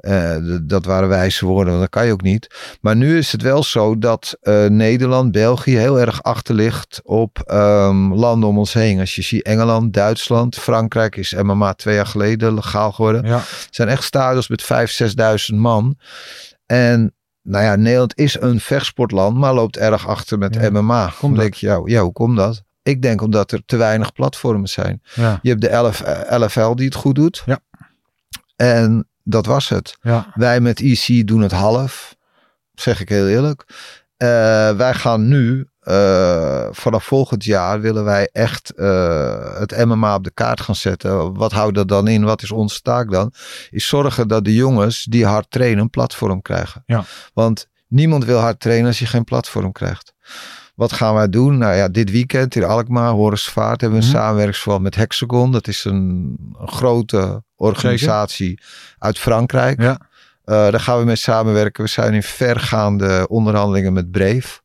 Uh, dat waren wijze woorden, want dat kan je ook niet. Maar nu is het wel zo dat uh, Nederland, België heel erg achterligt op um, landen om ons heen. Als je ziet Engeland, Duitsland, Frankrijk is MMA twee jaar geleden legaal geworden. Ja. Het zijn echt stadions met 5.000, 6.000 man. En nou ja, Nederland is een vechtsportland, maar loopt erg achter met MMA. Kom denk je, ja, ja, hoe komt dat? Ik denk omdat er te weinig platformen zijn. Ja. Je hebt de LF, LFL die het goed doet. Ja. En dat was het. Ja. Wij met EC doen het half. Zeg ik heel eerlijk. Uh, wij gaan nu uh, vanaf volgend jaar willen wij echt uh, het MMA op de kaart gaan zetten. Wat houdt dat dan in? Wat is onze taak dan? Is zorgen dat de jongens die hard trainen een platform krijgen. Ja. Want niemand wil hard trainen als je geen platform krijgt. Wat gaan wij doen? Nou ja, dit weekend in Alkmaar, Horusvaart, hebben we een mm samenwerkingsverband met Hexagon. Dat is een, een grote organisatie uit Frankrijk. Ja. Uh, daar gaan we mee samenwerken. We zijn in vergaande onderhandelingen met Brave.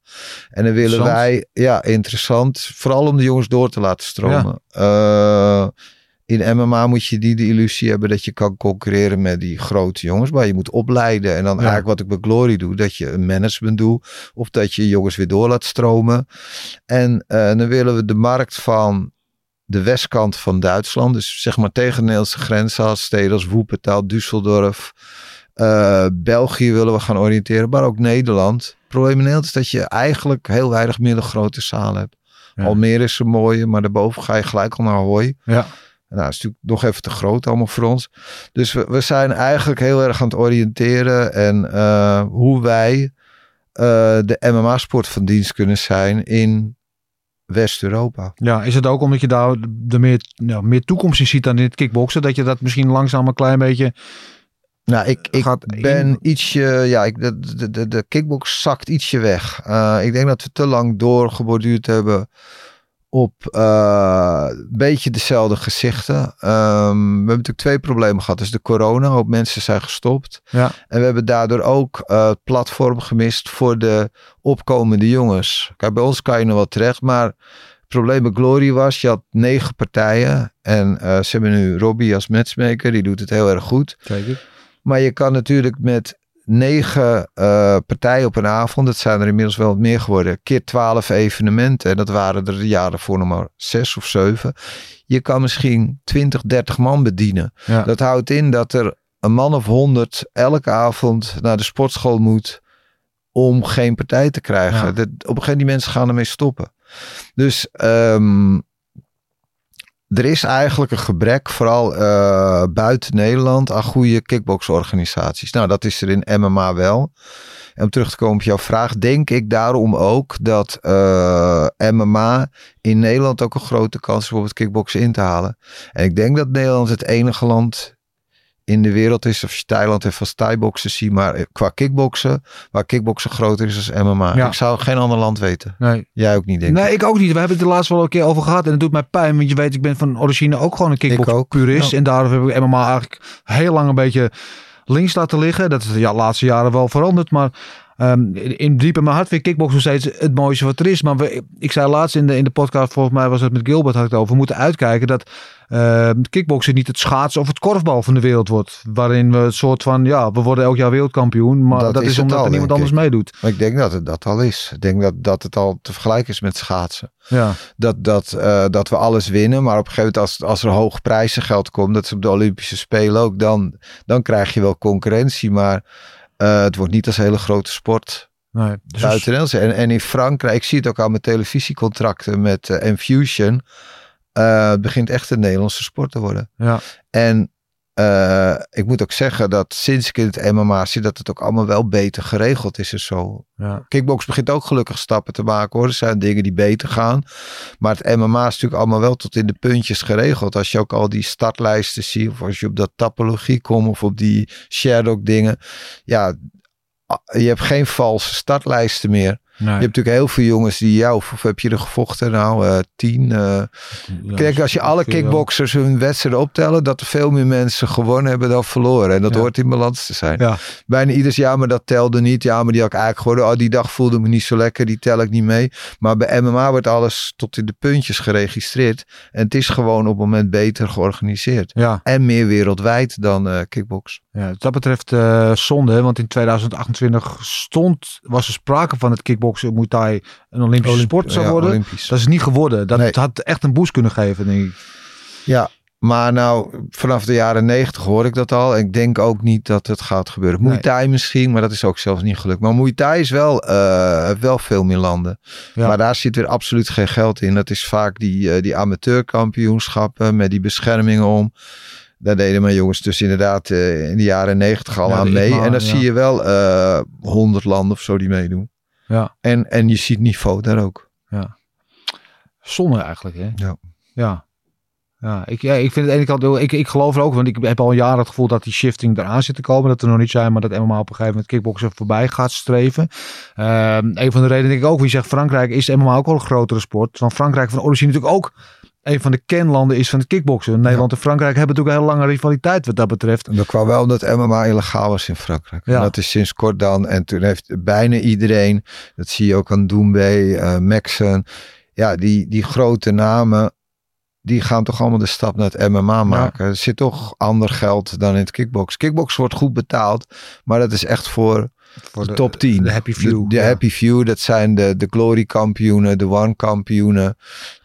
En dan willen wij, ja, interessant. Vooral om de jongens door te laten stromen. Uh, in MMA moet je die de illusie hebben dat je kan concurreren met die grote jongens. Maar je moet opleiden. En dan eigenlijk wat ik bij Glory doe, dat je een management doet. Of dat je jongens weer door laat stromen. En uh, dan willen we de markt van de westkant van Duitsland. Dus zeg maar tegen de Nederlandse grens als steden als Woepertaal, Düsseldorf. Uh, België willen we gaan oriënteren, maar ook Nederland. Het probleem in Nederland is dat je eigenlijk heel weinig middelgrote zalen hebt. Ja. Almere is een mooie, maar daarboven ga je gelijk al naar Hooi. Ja. Nou, dat is natuurlijk nog even te groot allemaal voor ons. Dus we, we zijn eigenlijk heel erg aan het oriënteren en uh, hoe wij uh, de MMA-sport van dienst kunnen zijn in West-Europa. Ja, is het ook omdat je daar de meer, nou, meer toekomst in ziet dan in het kickboksen, dat je dat misschien langzaam een klein beetje nou, ik, ik ben ietsje, ja, ik, de, de, de kickbox zakt ietsje weg. Uh, ik denk dat we te lang doorgeborduurd hebben op uh, een beetje dezelfde gezichten. Um, we hebben natuurlijk twee problemen gehad. Dus de corona, ook mensen zijn gestopt. Ja. En we hebben daardoor ook uh, het platform gemist voor de opkomende jongens. Kijk, bij ons kan je nog wel terecht, maar het probleem bij Glory was, je had negen partijen. En uh, ze hebben nu Robbie als matchmaker, die doet het heel erg goed. Zeker. Maar je kan natuurlijk met negen uh, partijen op een avond, dat zijn er inmiddels wel meer geworden, keer twaalf evenementen. En dat waren er de jaren voor nog maar zes of zeven. Je kan misschien 20, 30 man bedienen. Dat houdt in dat er een man of honderd elke avond naar de sportschool moet om geen partij te krijgen. op een gegeven moment die mensen gaan ermee stoppen. Dus um, er is eigenlijk een gebrek, vooral uh, buiten Nederland, aan goede kickboxorganisaties. Nou, dat is er in MMA wel. En om terug te komen op jouw vraag, denk ik daarom ook dat eh, MMA in Nederland ook een grote kans is om het kickboksen in te halen. En ik denk dat Nederland het enige land in de wereld is. Of je Thailand heeft als Thai-boksen zie. Maar qua kickboksen, waar kickboksen groter is als MMA. Ik zou geen ander land weten. Nee. Jij ook niet, denk ik. Nee, ik ook niet. We hebben het de laatste wel een keer over gehad. En het doet mij pijn. Want je weet, ik ben van origine ook gewoon een kickbox-purist. En daarom heb ik MMA eigenlijk heel lang een beetje links laten liggen. Dat is de laatste jaren wel veranderd. Maar Um, in diepe mijn hart vind ik kickbox nog steeds het mooiste wat er is. Maar we, ik zei laatst in de, in de podcast, volgens mij was het met Gilbert, had ik het over. We moeten uitkijken dat uh, kickboksen niet het schaatsen of het korfbal van de wereld wordt. Waarin we het soort van, ja, we worden elk jaar wereldkampioen. Maar dat, is, omdat er niemand anders meedoet. Maar ik denk dat het dat al is. Ik denk dat, dat het al te vergelijken is met schaatsen. Ja. Dat, dat, uh, dat we alles winnen. Maar op een gegeven moment als, als er hoog prijzengeld komt, dat is op de Olympische Spelen ook, dan, dan krijg je wel concurrentie. Maar uh, het wordt niet als hele grote sport nee, dus buiten en, en in Frankrijk, ik zie het ook aan mijn televisiecontracten met uh, Infusion. Uh, het begint echt een Nederlandse sport te worden. Ja. En uh, ik moet ook zeggen dat sinds ik in het MMA zie dat het ook allemaal wel beter geregeld is en zo. Ja. Kickbox begint ook gelukkig stappen te maken hoor. Er zijn dingen die beter gaan. Maar het MMA is natuurlijk allemaal wel tot in de puntjes geregeld. Als je ook al die startlijsten ziet of als je op dat tapologie komt of op die Sherlock dingen. Ja, je hebt geen valse startlijsten meer. Je hebt natuurlijk heel veel jongens die jou, of, heb je er gevochten nou, uh, tien. Uh, kijk, als je alle kickboxers hun wedstrijden optellen, dat er veel meer mensen gewonnen hebben dan verloren. En dat hoort in balans te zijn. Ja. Bijna ieders jaar, maar dat telde niet. Ja, maar die had ik eigenlijk geworden. Oh, die dag voelde me niet zo lekker, die tel ik niet mee. Maar bij MMA wordt alles tot in de puntjes geregistreerd. En het is gewoon op het moment beter georganiseerd. Ja. En meer wereldwijd dan uh, kickbox. Ja, wat dat betreft zonde, want in 2028 stond, was er sprake van het kickbox kickboksen, Muay Thai een Olympische sport zou worden. Dat is niet geworden. Dat had echt een boost kunnen geven, denk ik. Ja, maar nou, vanaf de jaren negentig hoor ik dat al. Ik denk ook niet dat het gaat gebeuren. Muay Thai misschien, maar dat is ook zelfs niet gelukt. Maar Muay Thai is wel, uh, wel veel meer landen. Maar daar zit weer absoluut geen geld in. Dat is vaak die, uh, die amateurkampioenschappen met die beschermingen om. Daar deden mijn jongens dus inderdaad uh, in de jaren negentig al aan mee. en dan zie je wel honderd landen of zo die meedoen. Ja. En, en je ziet niveau daar ook. Ja. Zonne eigenlijk, hè? Ja. Ja. Ja, ik, ja, ik vind het ene kant, ik, ik geloof er ook, want ik heb al jaren het gevoel dat die shifting eraan zit te komen. Dat er nog niet zijn, maar dat MMA op een gegeven moment kickboksen voorbij gaat streven. Uh, een van de redenen denk ik ook, wie zegt Frankrijk is MMA ook wel een grotere sport. Want Frankrijk van origine natuurlijk ook een van de kenlanden is van het kickboksen. Nederland en Frankrijk hebben natuurlijk een hele lange rivaliteit wat dat betreft. En dat kwam wel omdat MMA illegaal was in Frankrijk. Ja. dat is sinds kort dan. En toen heeft bijna iedereen, dat zie je ook aan Doumbé, uh, Maxen. Ja, die, die grote namen, die gaan toch allemaal de stap naar het MMA maken. Er zit toch ander geld dan in het kickbox. Kickbox wordt goed betaald, maar dat is echt voor voor de, top 10. De happy few. De, happy few, dat zijn de, de glory kampioenen, de one kampioenen.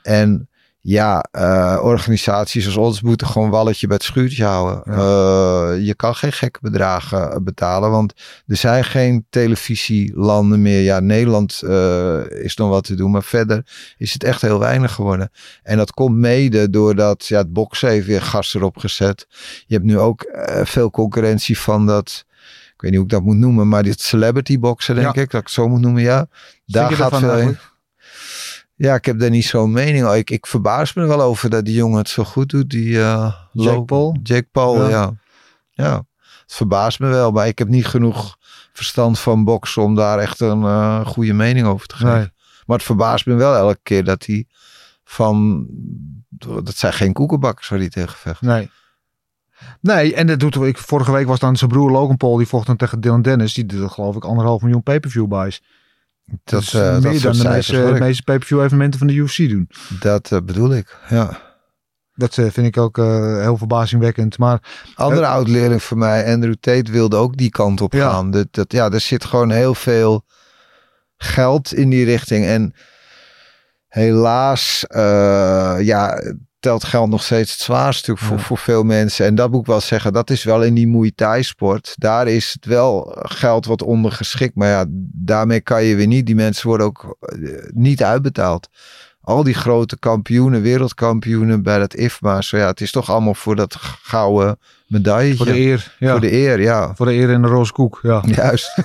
En ja, uh, organisaties als ons moeten gewoon walletje bij het schuurtje houden. Uh, je kan geen gekke bedragen eh, betalen, want er zijn geen televisielanden meer. Ja, Nederland uh, is nog wat te doen, maar verder is het echt heel weinig geworden. En dat komt mede doordat ja, het boksen heeft weer gas erop gezet. Je hebt nu ook veel concurrentie van dat ik weet niet hoe ik dat moet noemen, maar dit celebrity boksen, denk ik, dat ik het zo moet noemen, ja. Daar gaat veel ja, ik heb daar niet zo'n mening over. Ik, ik verbaas me er wel over dat die jongen het zo goed doet. Die uh, Jake Paul? Jake Paul, ja. ja. Het verbaast me wel, maar ik heb niet genoeg verstand van boksen om daar echt een uh, goede mening over te geven. Maar het verbaast me wel elke keer dat hij van... Dat zijn geen koekenbakkers waar hij tegen vecht. Nee. Nee, en dat doet ik. Vorige week was dan zijn broer Logan Paul, die vocht dan tegen Dylan Dennis. Die deed geloof ik anderhalf miljoen pay-per-view buys. Dat, is uh, meer dan de meeste, meeste pay-per-view evenementen van de UFC doen. Dat uh, bedoel ik, ja. Dat uh, vind ik ook heel verbazingwekkend. Maar, Andere oud-leerling van mij, Andrew Tate, wilde ook die kant op ja. gaan. Dat, dat, ja, er zit gewoon heel veel geld in die richting. En helaas, ja, telt geld nog steeds het zwaarste voor, voor veel mensen. En dat moet ik wel zeggen, dat is wel in die Muay Thai sport. Daar is het wel geld wat ondergeschikt. Maar ja, daarmee kan je weer niet. Die mensen worden ook eh, niet uitbetaald. Al die grote kampioenen, wereldkampioenen bij dat IFMA. Zo ja, het is toch allemaal voor dat gouden medaille. Voor de eer. Ja. Voor de eer, ja. Voor de eer in de roze koek, ja. Juist.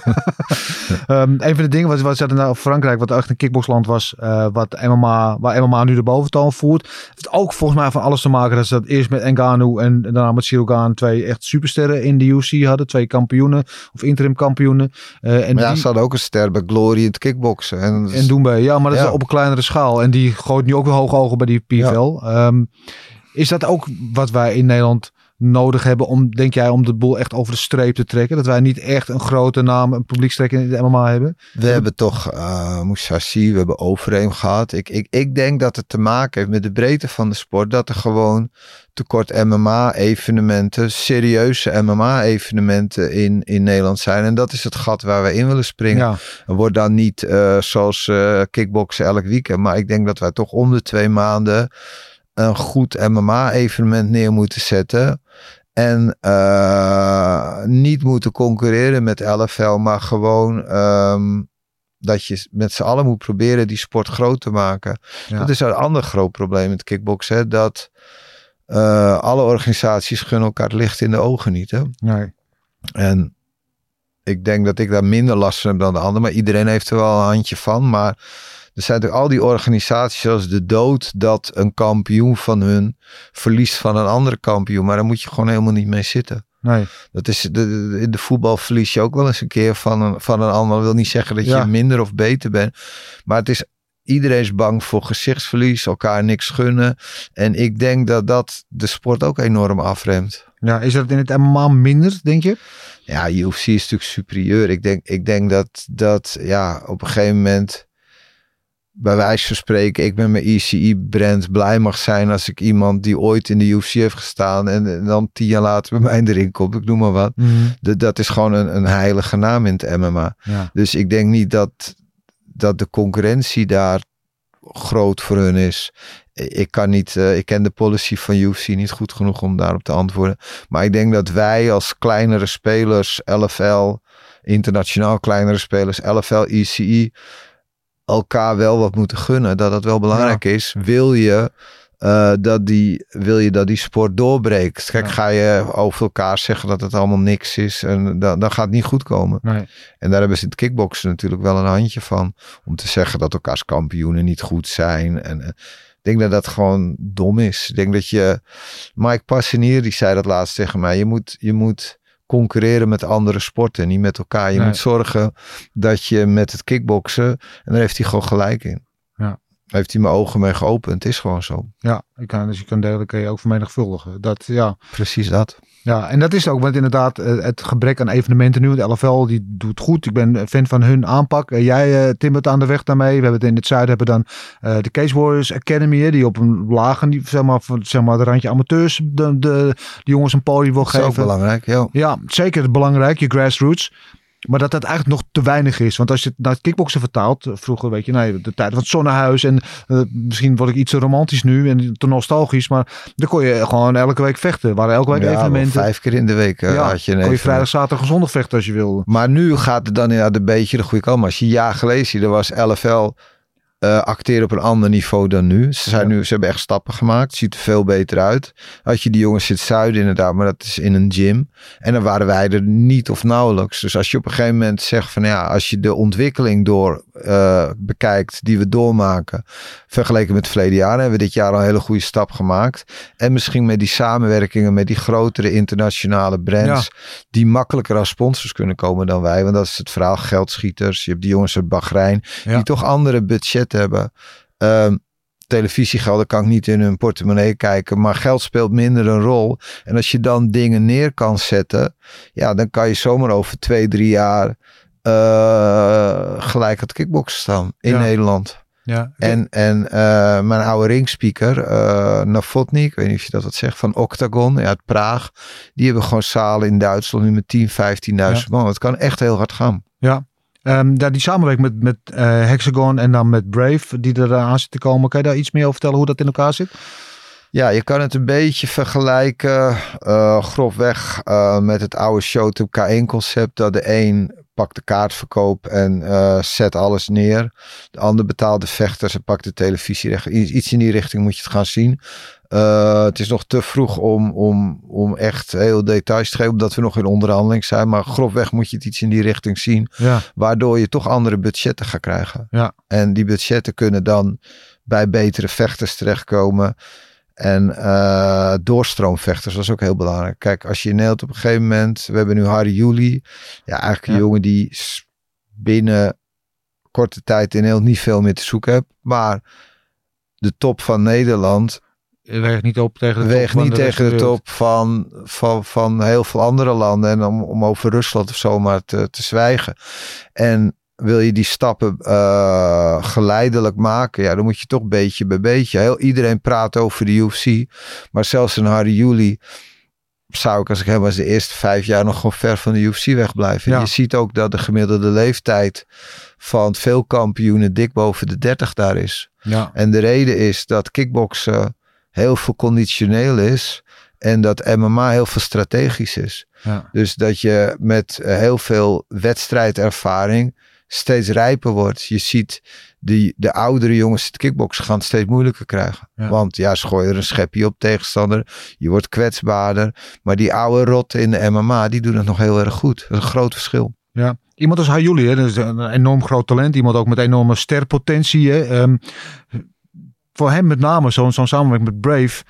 um, een van de dingen wat, wat ze nou Frankrijk, wat echt een kickboxland was, uh, wat MMA, waar MMA nu de boventoon voert, heeft ook volgens mij van alles te maken dat ze dat eerst met Ngannou en daarna met Sirogan twee echt supersterren in de UFC hadden, twee kampioenen of interim kampioenen. Uh, en ja, die, ze hadden ook een ster bij Glory in het kickboksen. En, en doen bij, ja, maar dat is op een kleinere schaal. En die gooit nu ook weer hoog ogen bij die PFL. Ja. Um, is dat ook wat wij in Nederland nodig hebben om, denk jij, om de boel echt over de streep te trekken? Dat wij niet echt een grote naam, een publiekstrekker in de MMA hebben? We hebben toch uh, Moussassi, we hebben Overeem gehad. Ik, ik, ik denk dat het te maken heeft met de breedte van de sport. Dat er gewoon tekort MMA-evenementen, serieuze MMA-evenementen in, in Nederland zijn. En dat is het gat waar we in willen springen. Ja. Er wordt dan niet uh, zoals uh, kickboksen elk weekend. Maar ik denk dat wij toch om de twee maanden een goed MMA-evenement neer moeten zetten. En uh, niet moeten concurreren met LFL, maar gewoon um, dat je met z'n allen moet proberen die sport groot te maken. Ja. Dat is een ander groot probleem met kickboksen. Dat uh, alle organisaties gunnen elkaar het licht in de ogen niet. Hè? Nee. En ik denk dat ik daar minder last van heb dan de ander. Maar iedereen heeft er wel een handje van. Maar er zijn natuurlijk al die organisaties zoals de dood dat een kampioen van hun verliest van een andere kampioen. Maar daar moet je gewoon helemaal niet mee zitten. Nee. Dat is de, in de voetbal verlies je ook wel eens een keer van een, van een ander. Dat wil niet zeggen dat je minder of beter bent. Maar het is iedereen is bang voor gezichtsverlies, elkaar niks gunnen. En ik denk dat dat de sport ook enorm afremt. Ja, is dat in het MMA minder, denk je? Ja, UFC is natuurlijk superieur. Ik denk, ik denk dat, dat ja, op een gegeven moment bij wijze van spreken, ik ben mijn ECE-brand blij mag zijn als ik iemand die ooit in de UFC heeft gestaan en, dan tien jaar later bij mij erin komt, ik noem maar wat. Mm. De, dat is gewoon een, een heilige naam in het MMA. Ja. Dus ik denk niet dat, dat de concurrentie daar groot voor hun is. Ik kan niet, uh, ik ken de policy van UFC niet goed genoeg om daarop te antwoorden. Maar ik denk dat wij als kleinere spelers, LFL, internationaal kleinere spelers, LFL, ECE, elkaar wel wat moeten gunnen. Dat dat wel belangrijk ja. is. Wil je, uh, dat die, wil je dat die sport doorbreekt? Kijk, ja. ga je over elkaar zeggen dat het allemaal niks is. En dan, dan gaat het niet goed komen. Nee. En daar hebben ze in het kickboksen natuurlijk wel een handje van. Om te zeggen dat elkaars kampioenen niet goed zijn. En uh, ik denk dat dat gewoon dom is. Ik denk dat je... Mike Passanier, die zei dat laatst tegen mij. Je moet... Je moet concurreren met andere sporten, niet met elkaar. Je Nee. moet zorgen dat je met het kickboksen, en daar heeft hij gewoon gelijk in. Ja. Daar heeft hij mijn ogen mee geopend. Het is gewoon zo. Ja, ik kan, dus je kan delen, kun je ook vermenigvuldigen. Dat, ja. Precies dat. Ja, en dat is ook, want inderdaad, eh, het gebrek aan evenementen nu. De LFL die doet goed. Ik ben fan van hun aanpak. Eh, Jij uh, timmert aan de weg daarmee. We hebben het in het zuiden hebben dan uh, de Case Warriors Academy, die op een lager niveau, zeg maar, van, zeg maar, de randje amateurs, de, de, de jongens een podium wil Dat is geven. ook belangrijk, ja. Ja, zeker belangrijk, je grassroots. Maar dat dat eigenlijk nog te weinig is. Want als je het naar het kickboksen vertaalt. Vroeger weet je, nee, de tijd van het zonnehuis. En uh, misschien word ik iets te romantisch nu en te nostalgisch. Maar dan kon je gewoon elke week vechten. Er waren elke week ja, evenementen. Vijf keer in de week uh, ja, had je een kon je vrijdag, zaterdag en zondag vechten als je wilde. Maar nu gaat het dan inderdaad een beetje de goede kant. Maar als je een jaar geleden ziet, er was LFL uh, acteren op een ander niveau dan nu. Ze, zijn nu. ze hebben echt stappen gemaakt. Ziet er veel beter uit. Had je die jongens het zuiden inderdaad, maar dat is in een gym. En dan waren wij er niet of nauwelijks. Dus als je op een gegeven moment zegt van ja, als je de ontwikkeling door uh, bekijkt die we doormaken, vergeleken met het verleden jaar, hebben we dit jaar al een hele goede stap gemaakt. En misschien met die samenwerkingen met die grotere internationale brands, ja. die makkelijker als sponsors kunnen komen dan wij. Want dat is het verhaal geldschieters. Je hebt die jongens uit Bahrein, ja. die toch andere budget hebben. Um, televisiegelden kan ik niet in hun portemonnee kijken, maar geld speelt minder een rol. En als je dan dingen neer kan zetten, ja, dan kan je zomaar over twee, drie jaar uh, gelijk het kickboksen staan in ja. Nederland. Ja, en en uh, mijn oude ringspeaker, uh, Navotny, ik weet niet of je dat wat zegt, van Octagon uit Praag. Die hebben gewoon zalen in Duitsland nu met 10, 15.000 ja. man. Het kan echt heel hard gaan. Ja, Um, daar die samenwerking met, met uh, Hexagon en dan met Brave, die er aan zit te komen. Kan je daar iets meer over vertellen hoe dat in elkaar zit? Ja, je kan het een beetje vergelijken, uh, grofweg, uh, met het oude Showtime K1 concept. Dat de een pakt de kaartverkoop en uh, zet alles neer. De ander betaalt de vechters en pakt de televisierecht. Iets in die richting moet je het gaan zien. Uh, het is nog te vroeg om, om, om echt heel details te geven, omdat we nog in onderhandeling zijn. Maar grofweg moet je het iets in die richting zien. Ja. Waardoor je toch andere budgetten gaat krijgen. Ja. En die budgetten kunnen dan bij betere vechters terechtkomen. En uh, doorstroomvechters, dat is ook heel belangrijk. Kijk, als je in Nederland op een gegeven moment... We hebben nu Harry Juli. Ja, eigenlijk een jongen die binnen korte tijd in Nederland niet veel meer te zoeken heeft. Maar de top van Nederland weegt niet op tegen de weegt top. van niet de tegen de top van, van, van heel veel andere landen. En om, om over Rusland of zo maar te, te zwijgen. En wil je die stappen eh, geleidelijk maken, ja, dan moet je toch beetje bij beetje. Heel, iedereen praat over de UFC, maar zelfs een Harry Juli zou ik als ik hem was de eerste vijf jaar nog gewoon ver van de UFC wegblijven. Ja. Je ziet ook dat de gemiddelde leeftijd van veel kampioenen dik boven de 30 daar is. Ja, En de reden is dat kickboksen heel veel conditioneel is en dat MMA heel veel strategisch is. ja. Dus dat je met eh, heel veel wedstrijdervaring steeds rijper wordt. Je ziet die, de oudere jongens het kickboksen gaan steeds moeilijker krijgen. Ja. Want ja, ze gooien er een schepje op tegenstander. Je wordt kwetsbaarder. Maar die oude rotten in de MMA, die doen het nog heel erg goed. Dat is een groot verschil. Ja, iemand als Hayuli, hè, dat is een enorm groot talent. Iemand ook met enorme sterpotentie. Hè. Ehm, voor hem met name, zo'n zo'n samenwerking met Brave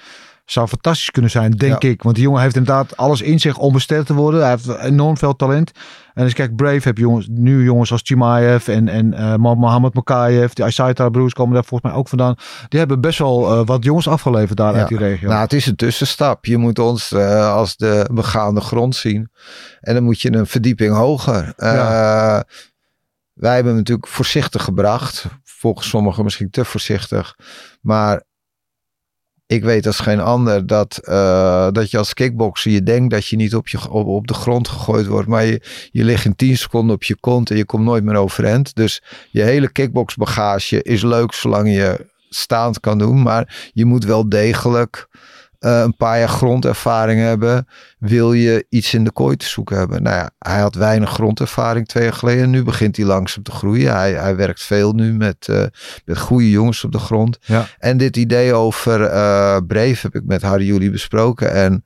zou fantastisch kunnen zijn, denk Ja. ik. Want die jongen heeft inderdaad alles in zich om ster te worden. Hij heeft enorm veel talent. En als je kijkt, Brave heb jongens, nu jongens als Chimaev en, en eh, Mohamed Mokaev. Die Asaita broers komen daar volgens mij ook vandaan. Die hebben best wel eh, wat jongens afgeleverd daar Ja. uit die regio. Nou, het is een tussenstap. Je moet ons eh, als de begaande grond zien. En dan moet je een verdieping hoger. Wij hebben hem natuurlijk voorzichtig gebracht. Volgens sommigen misschien te voorzichtig. Maar ik weet als geen ander dat, eh, dat je als kickboxer je denkt dat je niet op, je, op, op de grond gegooid wordt. Maar je, je ligt in 10 seconden op je kont en je komt nooit meer overeind. Dus je hele kickboxbagage is leuk zolang je staand kan doen. Maar je moet wel degelijk eh, een paar jaar grondervaring hebben. Wil je iets in de kooi te zoeken hebben? Nou ja, hij had weinig grondervaring twee jaar geleden. Nu begint hij langzaam te groeien. Hij, hij werkt veel nu met, eh, met goede jongens op de grond. Ja. En dit idee over Brave heb ik met Harry Jullie besproken. En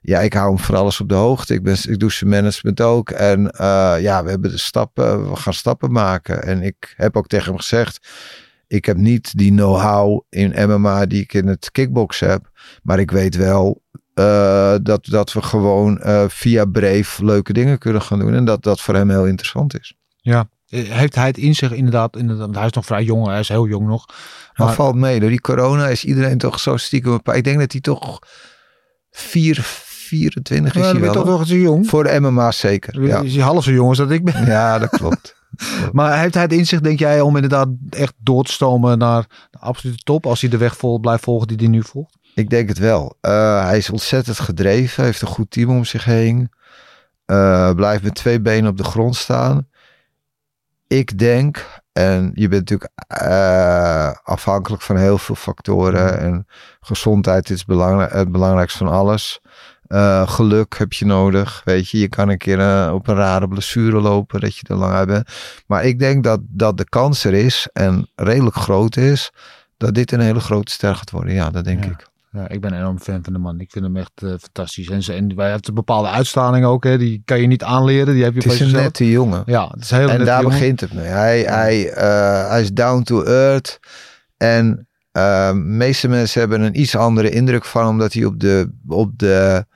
ja, ik hou hem voor alles op de hoogte. Ik, ben, ik doe zijn management ook. En ja, we hebben de stappen, we gaan stappen maken. En ik heb ook tegen hem gezegd. Ik heb niet die know-how in MMA die ik in het kickbox heb. Maar ik weet wel eh, dat, dat we gewoon eh, via Brave leuke dingen kunnen gaan doen. En dat dat voor hem heel interessant is. Ja. Eh, Heeft hij het in zich inderdaad, inderdaad hij is nog vrij jong, hij is heel jong nog. Maar Maar- valt mee. Door die corona is iedereen toch zo stiekem. Ik denk dat hij toch 4, 24 is. Ja, hij ben je wel, toch nog eens jong. Voor de MMA zeker. Ja, Is hij half zo jong als dat ik ben. ja dat klopt. Maar heeft hij het inzicht, denk jij, om inderdaad echt door te stomen naar de absolute top, als hij de weg vol blijft volgen die hij nu volgt? Ik denk het wel. Eh, hij is ontzettend gedreven. Heeft een goed team om zich heen. Eh, blijft met twee benen op de grond staan. Ik denk, en je bent natuurlijk eh, afhankelijk van heel veel factoren. En gezondheid is belangrijk, het belangrijkste van alles. Geluk heb je nodig. Weet je, je kan een keer op een rare blessure lopen dat je er lang uit bent. Maar ik denk dat, dat de kans er is en redelijk groot is. Dat dit een hele grote ster gaat worden. Ja, dat denk Ja. ik. Ja, ik ben een enorm fan van de man. Ik vind hem echt eh, fantastisch. En, ze, en hij heeft een bepaalde uitstraling ook. Hè. Die kan je niet aanleren. Die heb je Het is een jezelf. nette jongen. Ja, het is heel en daar jongen. begint het mee. Hij, hij, eh, hij is down to earth. En eh, de meeste mensen hebben een iets andere indruk van omdat hij op de, op de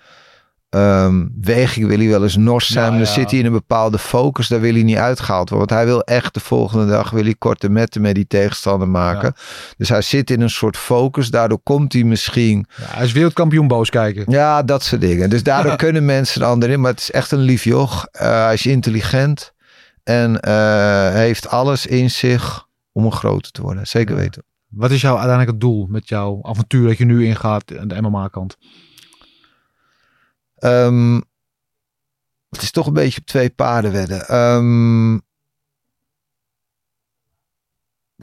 ehm, weging wil hij wel eens nors zijn. Ja, dan ja. zit hij in een bepaalde focus. Daar wil hij niet uitgehaald worden. Want hij wil echt de volgende dag wil hij korte metten met die tegenstander maken. Dus hij zit in een soort focus. Daardoor komt hij misschien Ja, hij is wereldkampioen boos kijken. ja, dat soort dingen. Dus daardoor kunnen mensen er ander in. Maar het is echt een lief joch. Eh, hij is intelligent. En eh, heeft alles in zich om een groter te worden. Zeker weten. Wat is jouw uiteindelijk het doel met jouw avontuur dat je nu ingaat aan de MMA-kant? Ehm, het is toch een beetje op twee paarden wedden. Ehm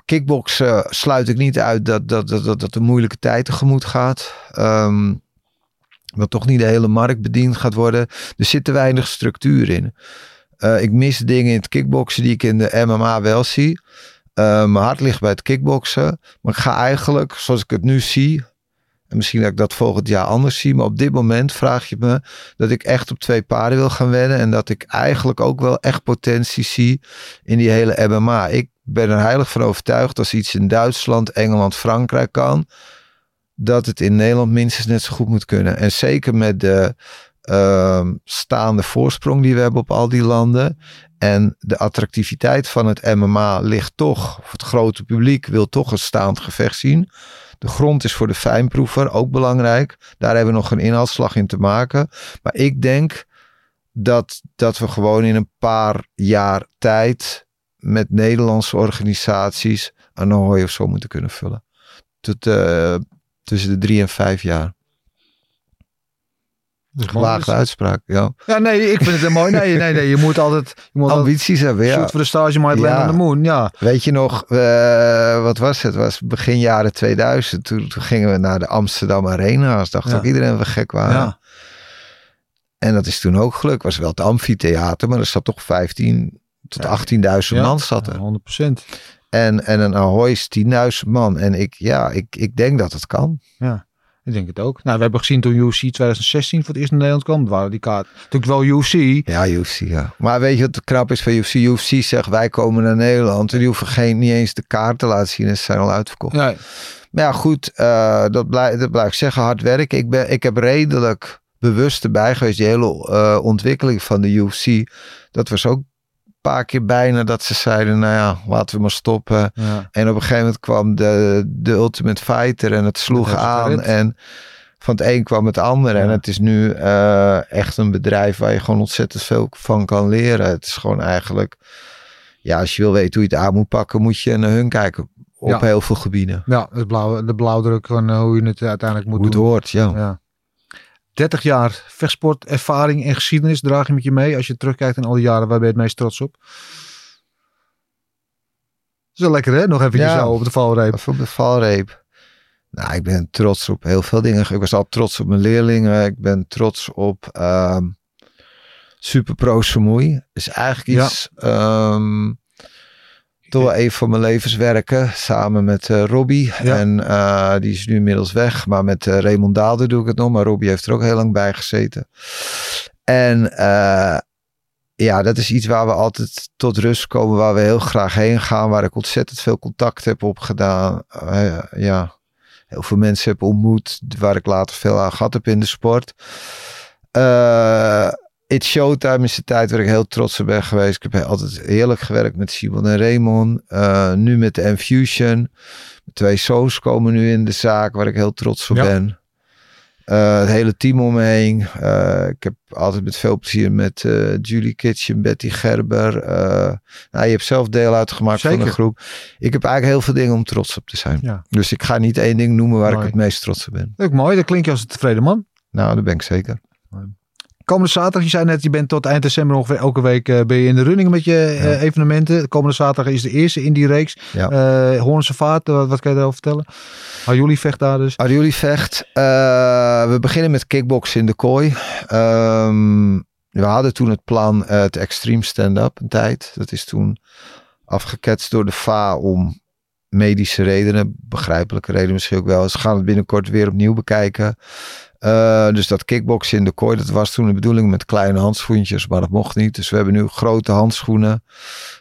kickboksen sluit ik niet uit dat, dat, dat, dat, dat een moeilijke tijd tegemoet gaat. Ehm dat toch niet de hele markt bediend gaat worden. Er zit te weinig structuur in. Eh, ik mis dingen in het kickboksen die ik in de MMA wel zie. Eh, mijn hart ligt bij het kickboksen. Maar ik ga eigenlijk, zoals ik het nu zie, en misschien dat ik dat volgend jaar anders zie. Maar op dit moment vraag je me dat ik echt op twee paarden wil gaan wedden. En dat ik eigenlijk ook wel echt potentie zie in die hele MMA. Ik ben er heilig van overtuigd als iets in Duitsland, Engeland, Frankrijk kan. Dat het in Nederland minstens net zo goed moet kunnen. En zeker met de ehm, staande voorsprong die we hebben op al die landen. En de attractiviteit van het MMA ligt toch, het grote publiek wil toch een staand gevecht zien. De grond is voor de fijnproever ook belangrijk. Daar hebben we nog een inhaalslag in te maken. Maar ik denk dat, dat we gewoon in een paar jaar tijd met Nederlandse organisaties een Ahoy of zo moeten kunnen vullen. Tot, uh, tussen de drie en vijf jaar. Gewaagde uitspraak, ja. Ja, nee, ik vind het een mooi. Nee, nee, nee, je moet altijd... Je moet Ambities hebben, ja. Voor de stage, land on the moon, ja. Weet je nog, uh, wat was het? was begin jaren 2000. Toen, toen gingen we naar de Amsterdam Arena. Als dacht ja. ook iedereen we gek waren. Ja. En dat is toen ook gelukt. was wel het amfitheater, maar er zat toch 15 tot 18.000 man zat er. 100 En, en een Ahoy is 10.000 man. En ik, ja, ik, ik denk dat het kan. Ja. Ik denk het ook. Nou, we hebben gezien toen UFC 2016 voor het eerst in Nederland kwam. Waren die kaart. Natuurlijk wel UFC. Ja, UFC, ja. Maar weet je wat knap is van UFC? UFC zegt wij komen naar Nederland. En die hoeven geen, niet eens de kaart te laten zien. Ze zijn al uitverkocht. Nee. Maar ja, goed. Uh, dat, blijf, dat blijf ik zeggen. Hard werken. Ik, ben, ik heb redelijk bewust erbij geweest. Die hele uh, ontwikkeling van de UFC. Dat was ook paar keer bijna dat ze zeiden, nou ja, laten we maar stoppen. Ja. En op een gegeven moment kwam de, de Ultimate Fighter en het sloeg aan. En van het een kwam het ander. Ja. En het is nu uh, echt een bedrijf waar je gewoon ontzettend veel van kan leren. Het is gewoon eigenlijk, ja, als je wil weten hoe je het aan moet pakken, moet je naar hun kijken. Op ja. heel veel gebieden. Ja, het blauw, de blauwdruk van uh, hoe je het uiteindelijk moet hoe doen. het hoort, ja. Ja. 30 jaar vechtsportervaring en geschiedenis draag je met je mee. Als je terugkijkt in al die jaren, waar ben je het meest trots op? Dat is wel lekker hè? Nog even ja, zo op de valreep. Op de valreep. Nou, ik ben trots op heel veel dingen. Ik was al trots op mijn leerlingen. Ik ben trots op um, Super Pro Vermoei. is eigenlijk iets... Ja. Um, toch wel een van mijn levenswerken. Samen met uh, Robbie. En uh, die is nu inmiddels weg. Maar met uh, Raymond Daalder doe ik het nog. Maar Robbie heeft er ook heel lang bij gezeten. En ja, dat is iets waar we altijd tot rust komen. Waar we heel graag heen gaan. Waar ik ontzettend veel contact heb opgedaan. ja, heel veel mensen heb ontmoet. Waar ik later veel aan gehad heb in de sport. It's Showtime is de tijd waar ik heel trots op ben geweest. Ik heb altijd heerlijk gewerkt met Simon en Raymond. Uh, nu met de Infusion. Twee zoons komen nu in de zaak waar ik heel trots op ben. Uh, het hele team om me heen. Uh, ik heb altijd met veel plezier met Julie Kitchen, Betty Gerber. nou, je hebt zelf deel uitgemaakt Zeker. van de groep. Ik heb eigenlijk heel veel dingen om trots op te zijn. Ja. Dus ik ga niet één ding noemen waar mooi. ik het meest trots op ben. Ook mooi, dat klinkt je als een tevreden man. Nou, dat ben ik zeker. Komende zaterdag, je zei net, je bent tot eind december ongeveer elke week uh, ben je in de running met je uh, evenementen. Komende zaterdag is de eerste in die reeks. Ja. Uh, Hoornse Vaart, wat, wat kan je daarover vertellen? jullie vecht daar dus? jullie vecht. we beginnen met kickboksen in de kooi. Um, we hadden toen het plan het extreme stand-up een tijd. Dat is toen afgeketst door de FA om medische redenen, begrijpelijke redenen misschien ook wel. Ze gaan het binnenkort weer opnieuw bekijken. Uh, dus dat kickboksen in de kooi, dat was toen de bedoeling met kleine handschoentjes, maar dat mocht niet. Dus we hebben nu grote handschoenen.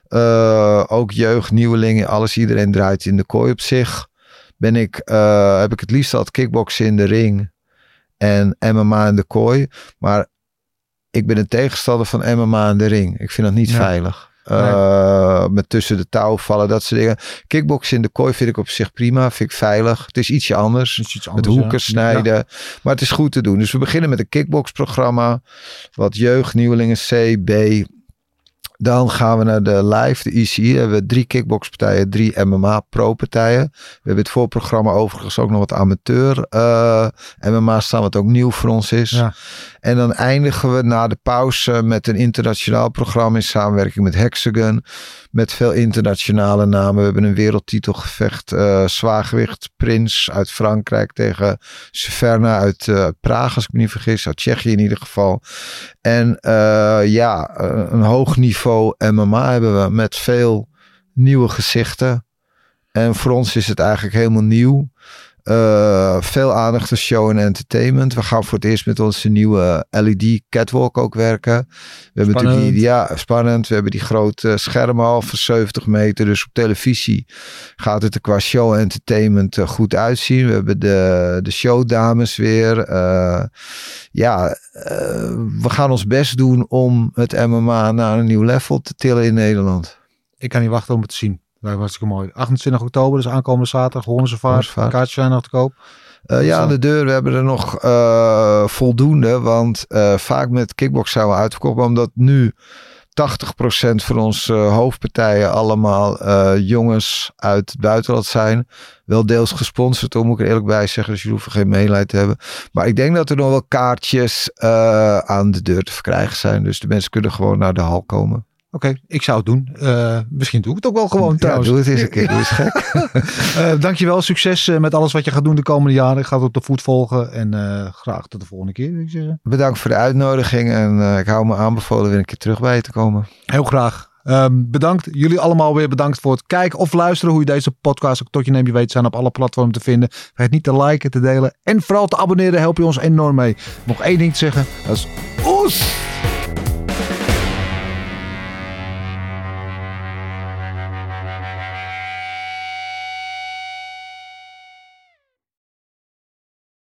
Uh, ook jeugd, nieuwelingen, alles, iedereen draait in de kooi op zich. Ben ik, uh, heb ik het liefst altijd kickboksen in de ring en MMA in de kooi. Maar ik ben een tegenstander van MMA in de ring. Ik vind dat niet ja. veilig. Uh, met tussen de touw vallen, dat soort dingen. Kickboksen in de kooi vind ik op zich prima. Vind ik veilig. Het is ietsje anders. Iets anders met hoeken snijden. Ja. Maar het is goed te doen. Dus we beginnen met een kickboxprogramma. Wat jeugd, nieuwelingen C, B, dan gaan we naar de live, de EC. We hebben drie kickboxpartijen, drie MMA pro-partijen. We hebben het voorprogramma overigens ook nog wat amateur uh, MMA staan, wat ook nieuw voor ons is. Ja. En dan eindigen we na de pauze met een internationaal programma in samenwerking met Hexagon. Met veel internationale namen. We hebben een wereldtitelgevecht. Uh, zwaargewicht Prins uit Frankrijk tegen Severna uit uh, Praag, als ik me niet vergis. Uit Tsjechië in ieder geval. En uh, ja, een hoog niveau MMA hebben we met veel nieuwe gezichten. En voor ons is het eigenlijk helemaal nieuw. Uh, veel aandacht voor show en entertainment. We gaan voor het eerst met onze nieuwe LED catwalk ook werken. We hebben natuurlijk die, ja, spannend. We hebben die grote schermen al van 70 meter. Dus op televisie gaat het er qua show en entertainment uh, goed uitzien. We hebben de, de showdames weer. Uh, ja, we gaan ons best doen om het MMA naar een nieuw level te tillen in Nederland. Ik kan niet wachten om het te zien. Me hartstikke mooi. 28 oktober, dus aankomende zaterdag. Hoornse vaart. Kaartjes zijn nog te koop. Uh, ja, aan de deur. We hebben er nog uh, voldoende. Want uh, vaak met kickbox zijn we uitverkocht. Maar omdat nu 80% van onze hoofdpartijen allemaal jongens uit het buitenland zijn. Wel deels gesponsord, om moet ik er eerlijk bij zeggen. Dus jullie hoeven geen meeleid te hebben. Maar ik denk dat er nog wel kaartjes aan de deur te verkrijgen zijn. Dus de mensen kunnen gewoon naar de hal komen. Oké, ik zou het doen. Uh, misschien doe ik het ook wel gewoon trouwens. Ja, doe het eens een keer. Doe eens gek. uh, dankjewel. Succes met alles wat je gaat doen de komende jaren. Ik ga het op de voet volgen. En uh, graag tot de volgende keer. Bedankt voor de uitnodiging. En ik hou me aanbevolen weer een keer terug bij je te komen. Heel graag. Um, bedankt. Jullie allemaal weer bedankt voor het kijken of luisteren. Hoe je deze podcast ook tot je neemt. Je weet, zijn op alle platformen te vinden. Vergeet niet te liken, te delen. En vooral te abonneren. Help je ons enorm mee. Nog één ding te zeggen. Dat is oes!